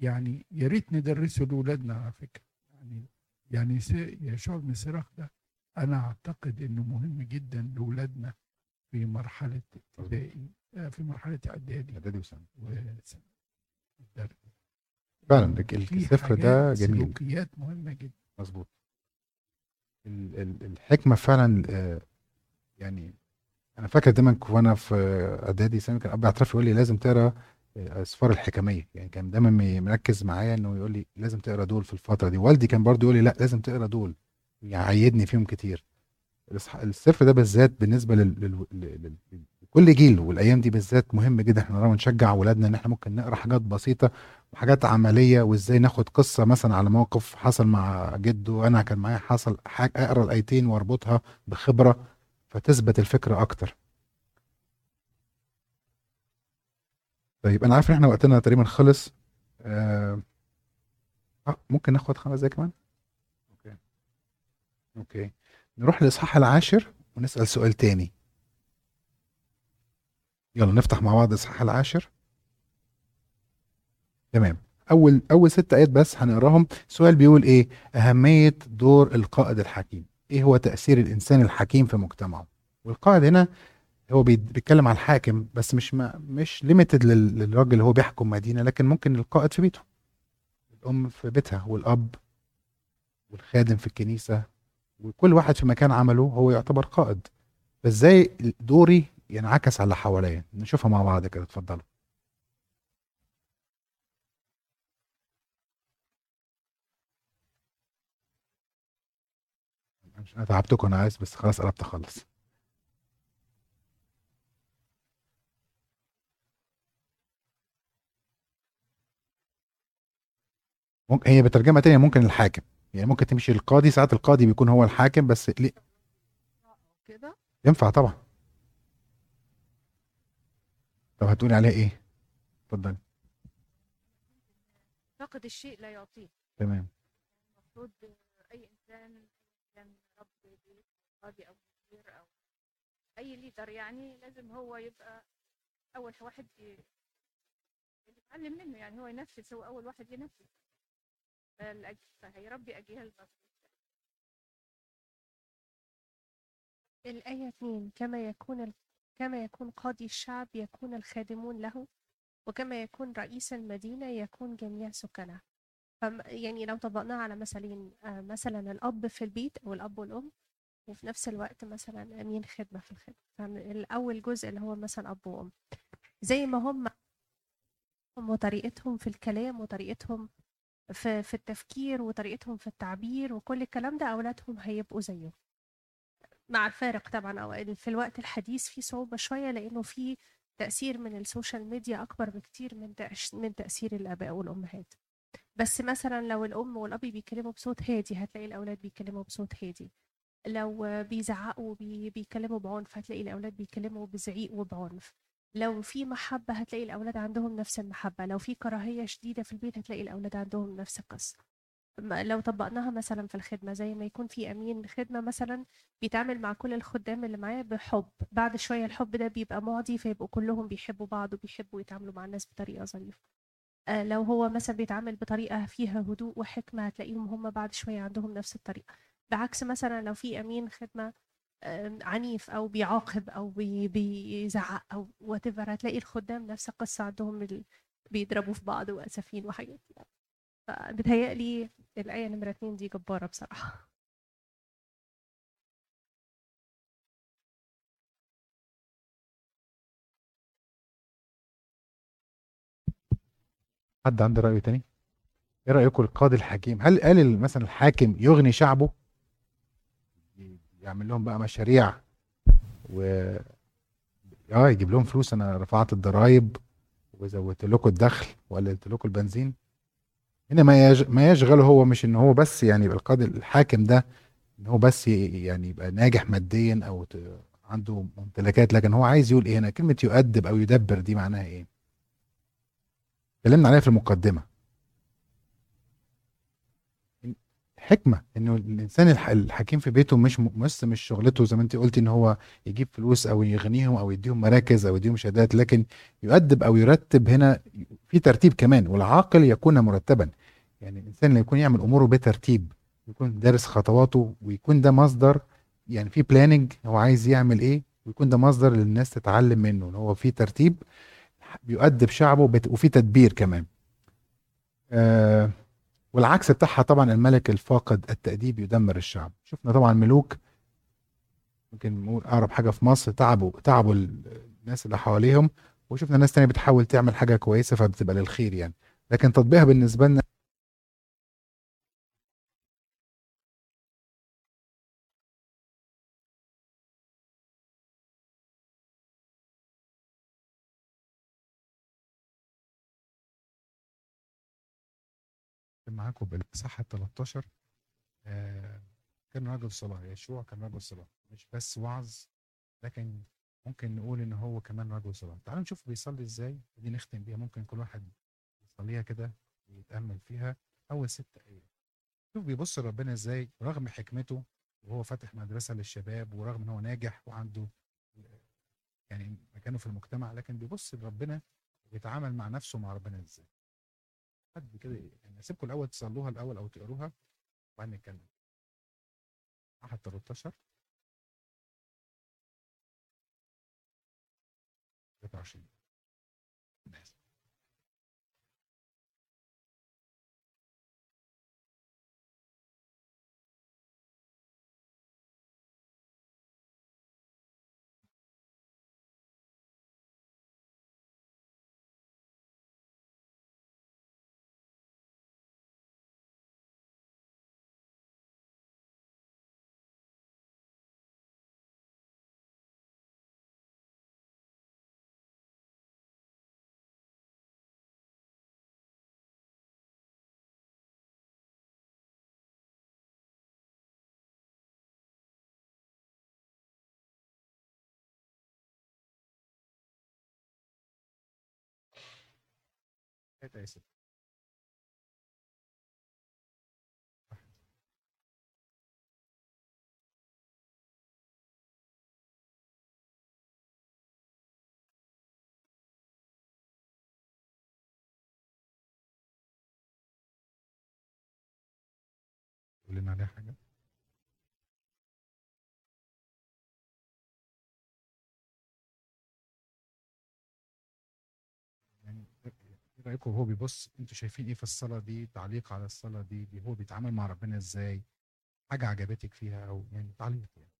S7: يعني يا ريت ندرسه لأولادنا على فكرة. يعني يعني يشوع بن سراخ ده أنا أعتقد إنه مهم جدا لأولادنا في مرحلة ابتدائي في مرحلة إعدادي
S1: إعدادي وثانوي. فعلا السفر ده جميل.
S7: سلوكيات مهمة جدا.
S1: مظبوط. ال- ال- الحكمة فعلا آه، يعني أنا فاكر دايما وأنا في إعدادي ثانوي كان أبي أعترف يقول لي لازم تقرأ آه، اسفار الحكمية. يعني كان دايما مركز معايا إنه يقول لي لازم تقرأ دول في الفترة دي. والدي كان برضو يقول لي لأ لازم تقرأ دول. يعيدني فيهم كتير. السفر ده بالذات بالنسبة لل... لل... لل... لل... كل جيل والأيام دي بالذات مهم جدا. إحنا ونشجع أولادنا إن إحنا ممكن نقرأ حاجات بسيطة وحاجات عملية وإزاي ناخد قصة مثلا على موقف حصل مع جده أنا كان معايا حصل حاجة أقرأ الآيتين وأربطها بخبرة فتثبت الفكرة أكتر. طيب أنا عارف إن إحنا وقتنا تقريبا خلص. آه آه، ممكن ناخد خمس دقايق كمان؟ okay. okay. نروح للاصحاح العاشر ونسأل سؤال تاني. يلا نفتح مع بعض الاصحاح العاشر. تمام. أول أول ست آيات بس هنقراهم. سؤال بيقول إيه؟ أهمية دور القائد الحكيم. إيه هو تأثير الإنسان الحكيم في مجتمعه؟ والقائد هنا هو بيت- بيتكلم عن الحاكم بس مش ما مش ليميتد للراجل اللي هو بيحكم مدينة لكن ممكن القائد في بيته. الأم في بيتها والأب والخادم في الكنيسة وكل واحد في مكان عمله هو يعتبر قائد. فإزاي دوري ينعكس على حواليا نشوفها مع بعض كده اتفضلوا. مش أنا تعبتكم أنا عايز بس خلاص قربت اخلص. ممكن هي بترجمة تانية ممكن الحاكم. يعني ممكن تمشي القاضي ساعات القاضي بيكون هو الحاكم بس ليه؟
S9: كده؟
S1: ينفع طبعا. طب هتقولي عليها إيه؟ اتفضلي.
S9: فقد الشيء لا يعطيه
S1: تمام.
S9: المفروض أي إنسان قاضي أو مدير أو أي ليدر يعني لازم هو يبقى أول واحد ي- يتعلم منه يعني هو ينفذ هو أول واحد ينفذ فهيربي اجيال
S2: الآية 2 كما يكون. كما يكون قاضي الشعب يكون الخادمون له وكما يكون رئيس المدينة يكون جميع سكانها يعني لو طبقناها على مثلين آه، مثلا الأب في البيت أو الأب والأم وفي نفس الوقت مثلا أمين خدمة في الخدمة. فالأول جزء اللي هو مثلا أب وأم. زي ما هم هم وطريقتهم في الكلام وطريقتهم في في التفكير وطريقتهم في التعبير وكل الكلام ده أولادهم هيبقوا زيهم. مع الفارق طبعا أو في الوقت الحديث في صعوبة شوية لأنه في تأثير من ال social media أكبر بكتير من من تأثير الآباء والأمهات بس مثلا لو الأم والأب بيتكلموا بصوت هادي هتلاقي الأولاد بيتكلموا بصوت هادي. لو بيزعقوا بي بيتكلموا بعنف هتلاقي الأولاد بيتكلموا بزعيق وبعنف. لو في محبة هتلاقي الأولاد عندهم نفس المحبة. لو في كراهية شديدة في البيت هتلاقي الأولاد عندهم نفس القصة. لو طبقناها مثلا في الخدمة زي ما يكون في أمين خدمة مثلا بيتعامل مع كل الخدام اللي معاه بحب. بعد شوية الحب ده بيبقى معدي فيبقوا كلهم بيحبوا بعض وبيحبوا يتعاملوا مع الناس بطريقة ظريفة. آه، لو هو مثلا بيتعامل بطريقة فيها هدوء وحكمة هتلاقيهم هم بعد شوية عندهم نفس الطريقة. بعكس مثلا لو في أمين خدمة آم، عنيف أو بيعاقب بي- بيزعق أو whatever هتلاقي الخدام نفس القصة عندهم بيضربوا في بعض وأسفين وحاجات كده. فبتهيألي الآية نمرة اتنين دي جبارة بصراحة.
S1: حد عنده رأي تاني؟ إيه رأيكم القاضي الحكيم؟ هل قال ال- مثلا الحاكم يغني شعبه؟ يعمل لهم بقى مشاريع و آه يجيب لهم فلوس. أنا رفعت الضرايب وزودت لكم الدخل وقللت لكم البنزين. هنا ما يج... ما يشغله هو مش إن هو بس يعني يبقى القاضي الحاكم ده إن هو بس يعني يبقى ناجح ماديا أو ت... عنده ممتلكات. لكن هو عايز يقول إيه هنا؟ كلمة يؤدب أو يدبر دي معناها إيه؟ اتكلمنا عليها في المقدمة. حكمة إنه الإنسان الح- الحكيم في بيته مش بس مش شغلته زي ما أنت قلتي إن هو يجيب فلوس أو يغنيهم أو يديهم مراكز أو يديهم شهادات لكن يؤدب أو يرتب هنا في ترتيب كمان والعاقل يكون مرتبا. يعني الإنسان اللي يكون يعمل أموره بترتيب يكون دارس خطواته ويكون ده مصدر يعني في بلاننج هو عايز يعمل إيه ويكون ده مصدر للناس تتعلم منه إن هو في ترتيب بيؤدب شعبه وفي تدبير كمان. آه والعكس بتاعها طبعا الملك الفاقد التأديب يدمر الشعب. شفنا طبعا ملوك ممكن نقول أقرب حاجة في مصر تعبوا تعبوا ال- الناس اللي حواليهم وشفنا ناس تانية بتحاول تعمل حاجة كويسة فبتبقى للخير يعني. لكن تطبيقها بالنسبة لنا
S10: معاكم بالصحة 13 آه، كان رجل صلاة يشوع كان رجل صلاة مش بس وعظ لكن ممكن نقول إن هو كمان رجل صلاة تعالوا نشوف بيصلي إزاي دي نختم بيها ممكن كل واحد يصليها كده ويتأمل فيها أول ست آيات. شوف بيبص لربنا إزاي رغم حكمته وهو فاتح مدرسة للشباب ورغم إن هو ناجح وعنده يعني مكانه في المجتمع لكن بيبص لربنا ويتعامل مع نفسه مع ربنا إزاي. حد كده يعني اسيبكم الأول تصلوها الأول أو تقروها وبعدين نتكلم. أحد 13 23 هات يا ست قول لنا عليها حاجة؟
S1: إيه رأيكم وهو بيبص أنتوا شايفين إيه في الصلاة دي؟ تعليق على الصلاة دي؟ دي هو بيتعامل مع ربنا إزاي؟ حاجة عجبتك فيها أو يعني تعليق يعني.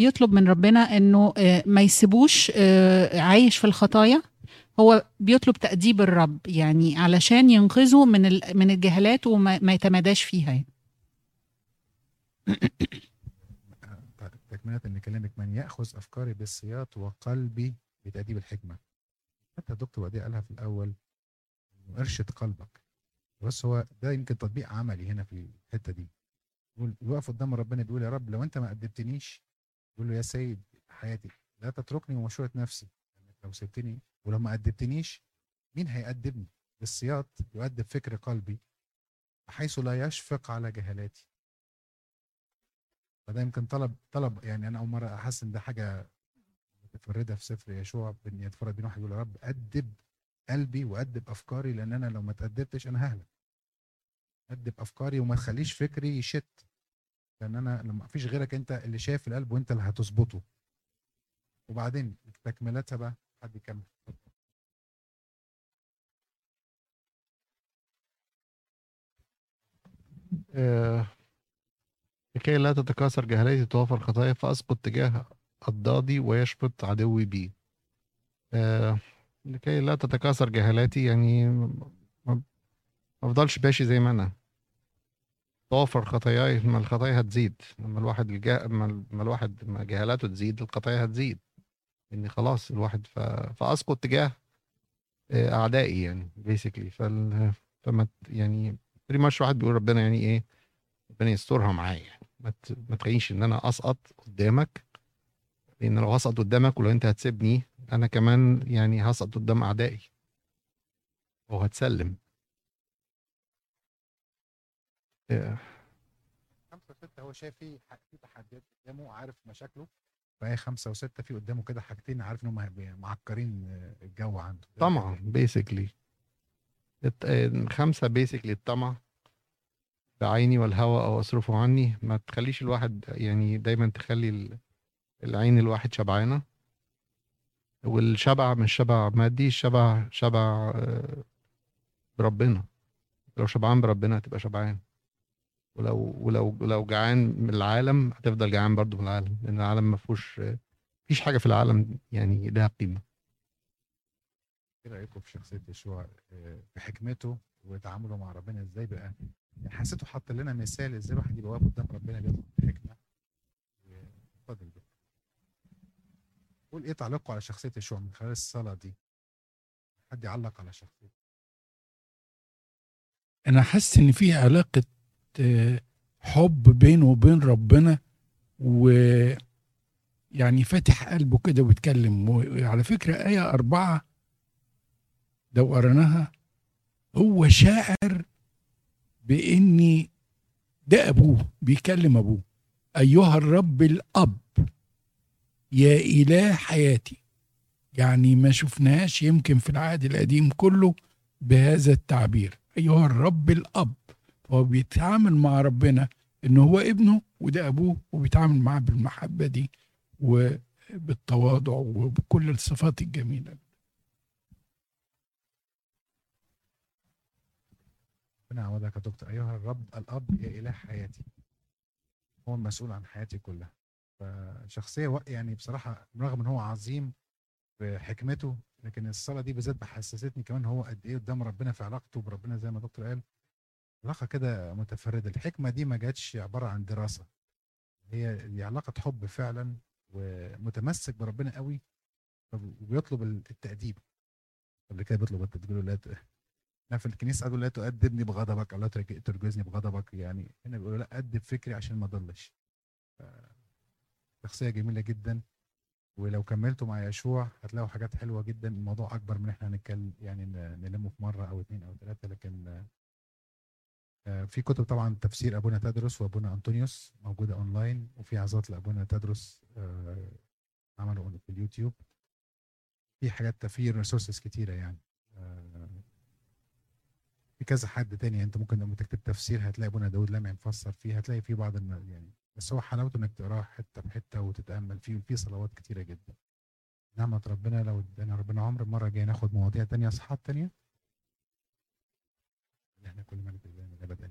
S5: بيطلب من ربنا إنه آه، ما يسيبوش آه، عايش في الخطايا. هو بيطلب تأديب الرب يعني علشان ينقذه من من الجهالات وما ما يتماداش فيها. يعني.
S1: تكملة إن كلامك من يأخذ أفكاري بالسياط وقلبي بتأديب الحكمة. حتى الدكتور وديع قالها في الأول إنه ارشد قلبك. بس هو ده يمكن تطبيق عملي هنا في الحتة دي. يقول يقف قدام ربنا بيقول يا رب لو أنت ما أدبتنيش يقول له يا سيد حياتي لا تتركني ومشورة نفسي. يعني لو سبتني ولو ما أدبتنيش مين هيأدبني؟ بالسياط يؤدب فكر قلبي حيث لا يشفق على جهالاتي. فده يمكن طلب طلب يعني أنا أول مرة أحس إن ده حاجة متفردة في سفر يشوع بإن يتفرد بين واحد يقول يا رب أدب قلبي وأدب أفكاري لأن أنا لو ما تأدبتش أنا ههلك. أدب أفكاري وما تخليش فكري يشت. لأن أنا لما فيش غيرك انت اللي شايف القلب وانت اللي هتظبطه. وبعدين تكملتها بقى حد يكمل.
S4: آه، لكي لا تتكاثر جهالتي توافر خطايا فأسقط تجاه أضدادي ويشبط عدوي بي. آه، لكي لا تتكاثر جهالاتي يعني ما افضلش ماشي زي ما أنا. توفر خطاياي ما الخطايا هتزيد. لما الواحد الجه... ما لما الواحد ما جهالاته تزيد الخطايا هتزيد. ان خلاص الواحد ف... فأسقط تجاه آه، أعدائي يعني بيسكلي فال... فما يعني بري ماتش واحد بيقول ربنا يعني إيه ربنا يسترها معايا. يعني ما ت... ما تخلينيش إن أنا أسقط قدامك لأن لو هسقط قدامك ولو أنت هتسيبني أنا كمان يعني هسقط قدام أعدائي. وهتسلم.
S1: خمسة وستة هو شايف في في تحديات قدامه عارف مشاكله. فهي خمسة وستة في قدامه كده حاجتين عارف إن هم هيبقوا معكرين الجو عنده.
S4: طمع بيسكلي خمسة بيسكلي الطمع بعيني والهوى أو أصرفه عني. ما تخليش الواحد يعني دايما تخلي ال- العين الواحد شبعانة. والشبع مش شبع مادي الشبع شبع آه، بربنا. لو شبعان بربنا هتبقى شبعان. ولو ولو لو جعان من العالم هتفضل جعان برضو من العالم لأن العالم ما فيهوش مفيش حاجة في العالم يعني لها قيمة.
S1: إيه رأيكم في شخصية يشوع آه، بحكمته وتعامله مع ربنا إزاي بقى؟ يعني حسيته حط لنا مثال إزاي الواحد يبقى واقف قدام ربنا بيطلب بحكمه اتفضل بقى قول إيه تعليقه على شخصية يشوع من خلال الصلاة دي؟ حد يعلق على شخصيته.
S7: أنا حاسس إن في علاقة حب بينه وبين ربنا و يعني فاتح قلبه كده ويتكلم. وعلى فكرة آية أربعة لو قريناها هو شاعر بإني ده أبوه بيكلم أبوه أيها الرب الأب يا إله حياتي. يعني ما شفناهاش يمكن في العهد القديم كله بهذا التعبير. أيها الرب الأب. فهو بيتعامل مع ربنا إن هو ابنه وده أبوه وبيتعامل معاه بالمحبة دي وبالتواضع وبكل الصفات الجميلة.
S1: ربنا يعوضك يا دكتور. أيها الرب الأب يا إله حياتي. هو المسؤول عن حياتي كلها. فشخصية يعني بصراحة رغم إن هو عظيم بحكمته لكن الصلاة دي بالذات بحسستني كمان هو قد إيه قدام ربنا في علاقته بربنا زي ما الدكتور قال. علاقة كده متفردة. الحكمة دي ما جاتش عبارة عن دراسة. هي دي علاقة حب فعلا ومتمسك بربنا قوي وبيطلب التأديب. قبل كده بيطلب تقول له لا أنا في الكنيسة أقول لا تؤدبني بغضبك أو لا ترج- ترجزني بغضبك. يعني هنا بيقولوا لا أدب فكري عشان ما اضلش شخصية جميلة جدا. ولو كملتوا مع يشوع هتلاقوا حاجات حلوة جدا. الموضوع أكبر من إحنا هنتكلم يعني نلمه في مرة أو اتنين أو ثلاثة لكن في كتب طبعا تفسير أبونا تدرس وأبونا أنطونيوس موجودة أونلاين وفي عظات لأبونا تدرس آه، عمل اليوتيوب. في حاجات في ريسورسز كتيرة يعني. آه، في كذا حد تاني انت ممكن لما تكتب تفسير هتلاقي أبونا داود لمعي مفسر فيه هتلاقي في بعض يعني بس هو حلاوته إنك تقرأه حتة بحتة وتتأمل. فيه في صلوات كتيرة جدا. نعمة ربنا لو ادانا ربنا عمر المره الجايه ناخد مواضيع تانية أصحاب تانية. إحنا كل ما نتكلم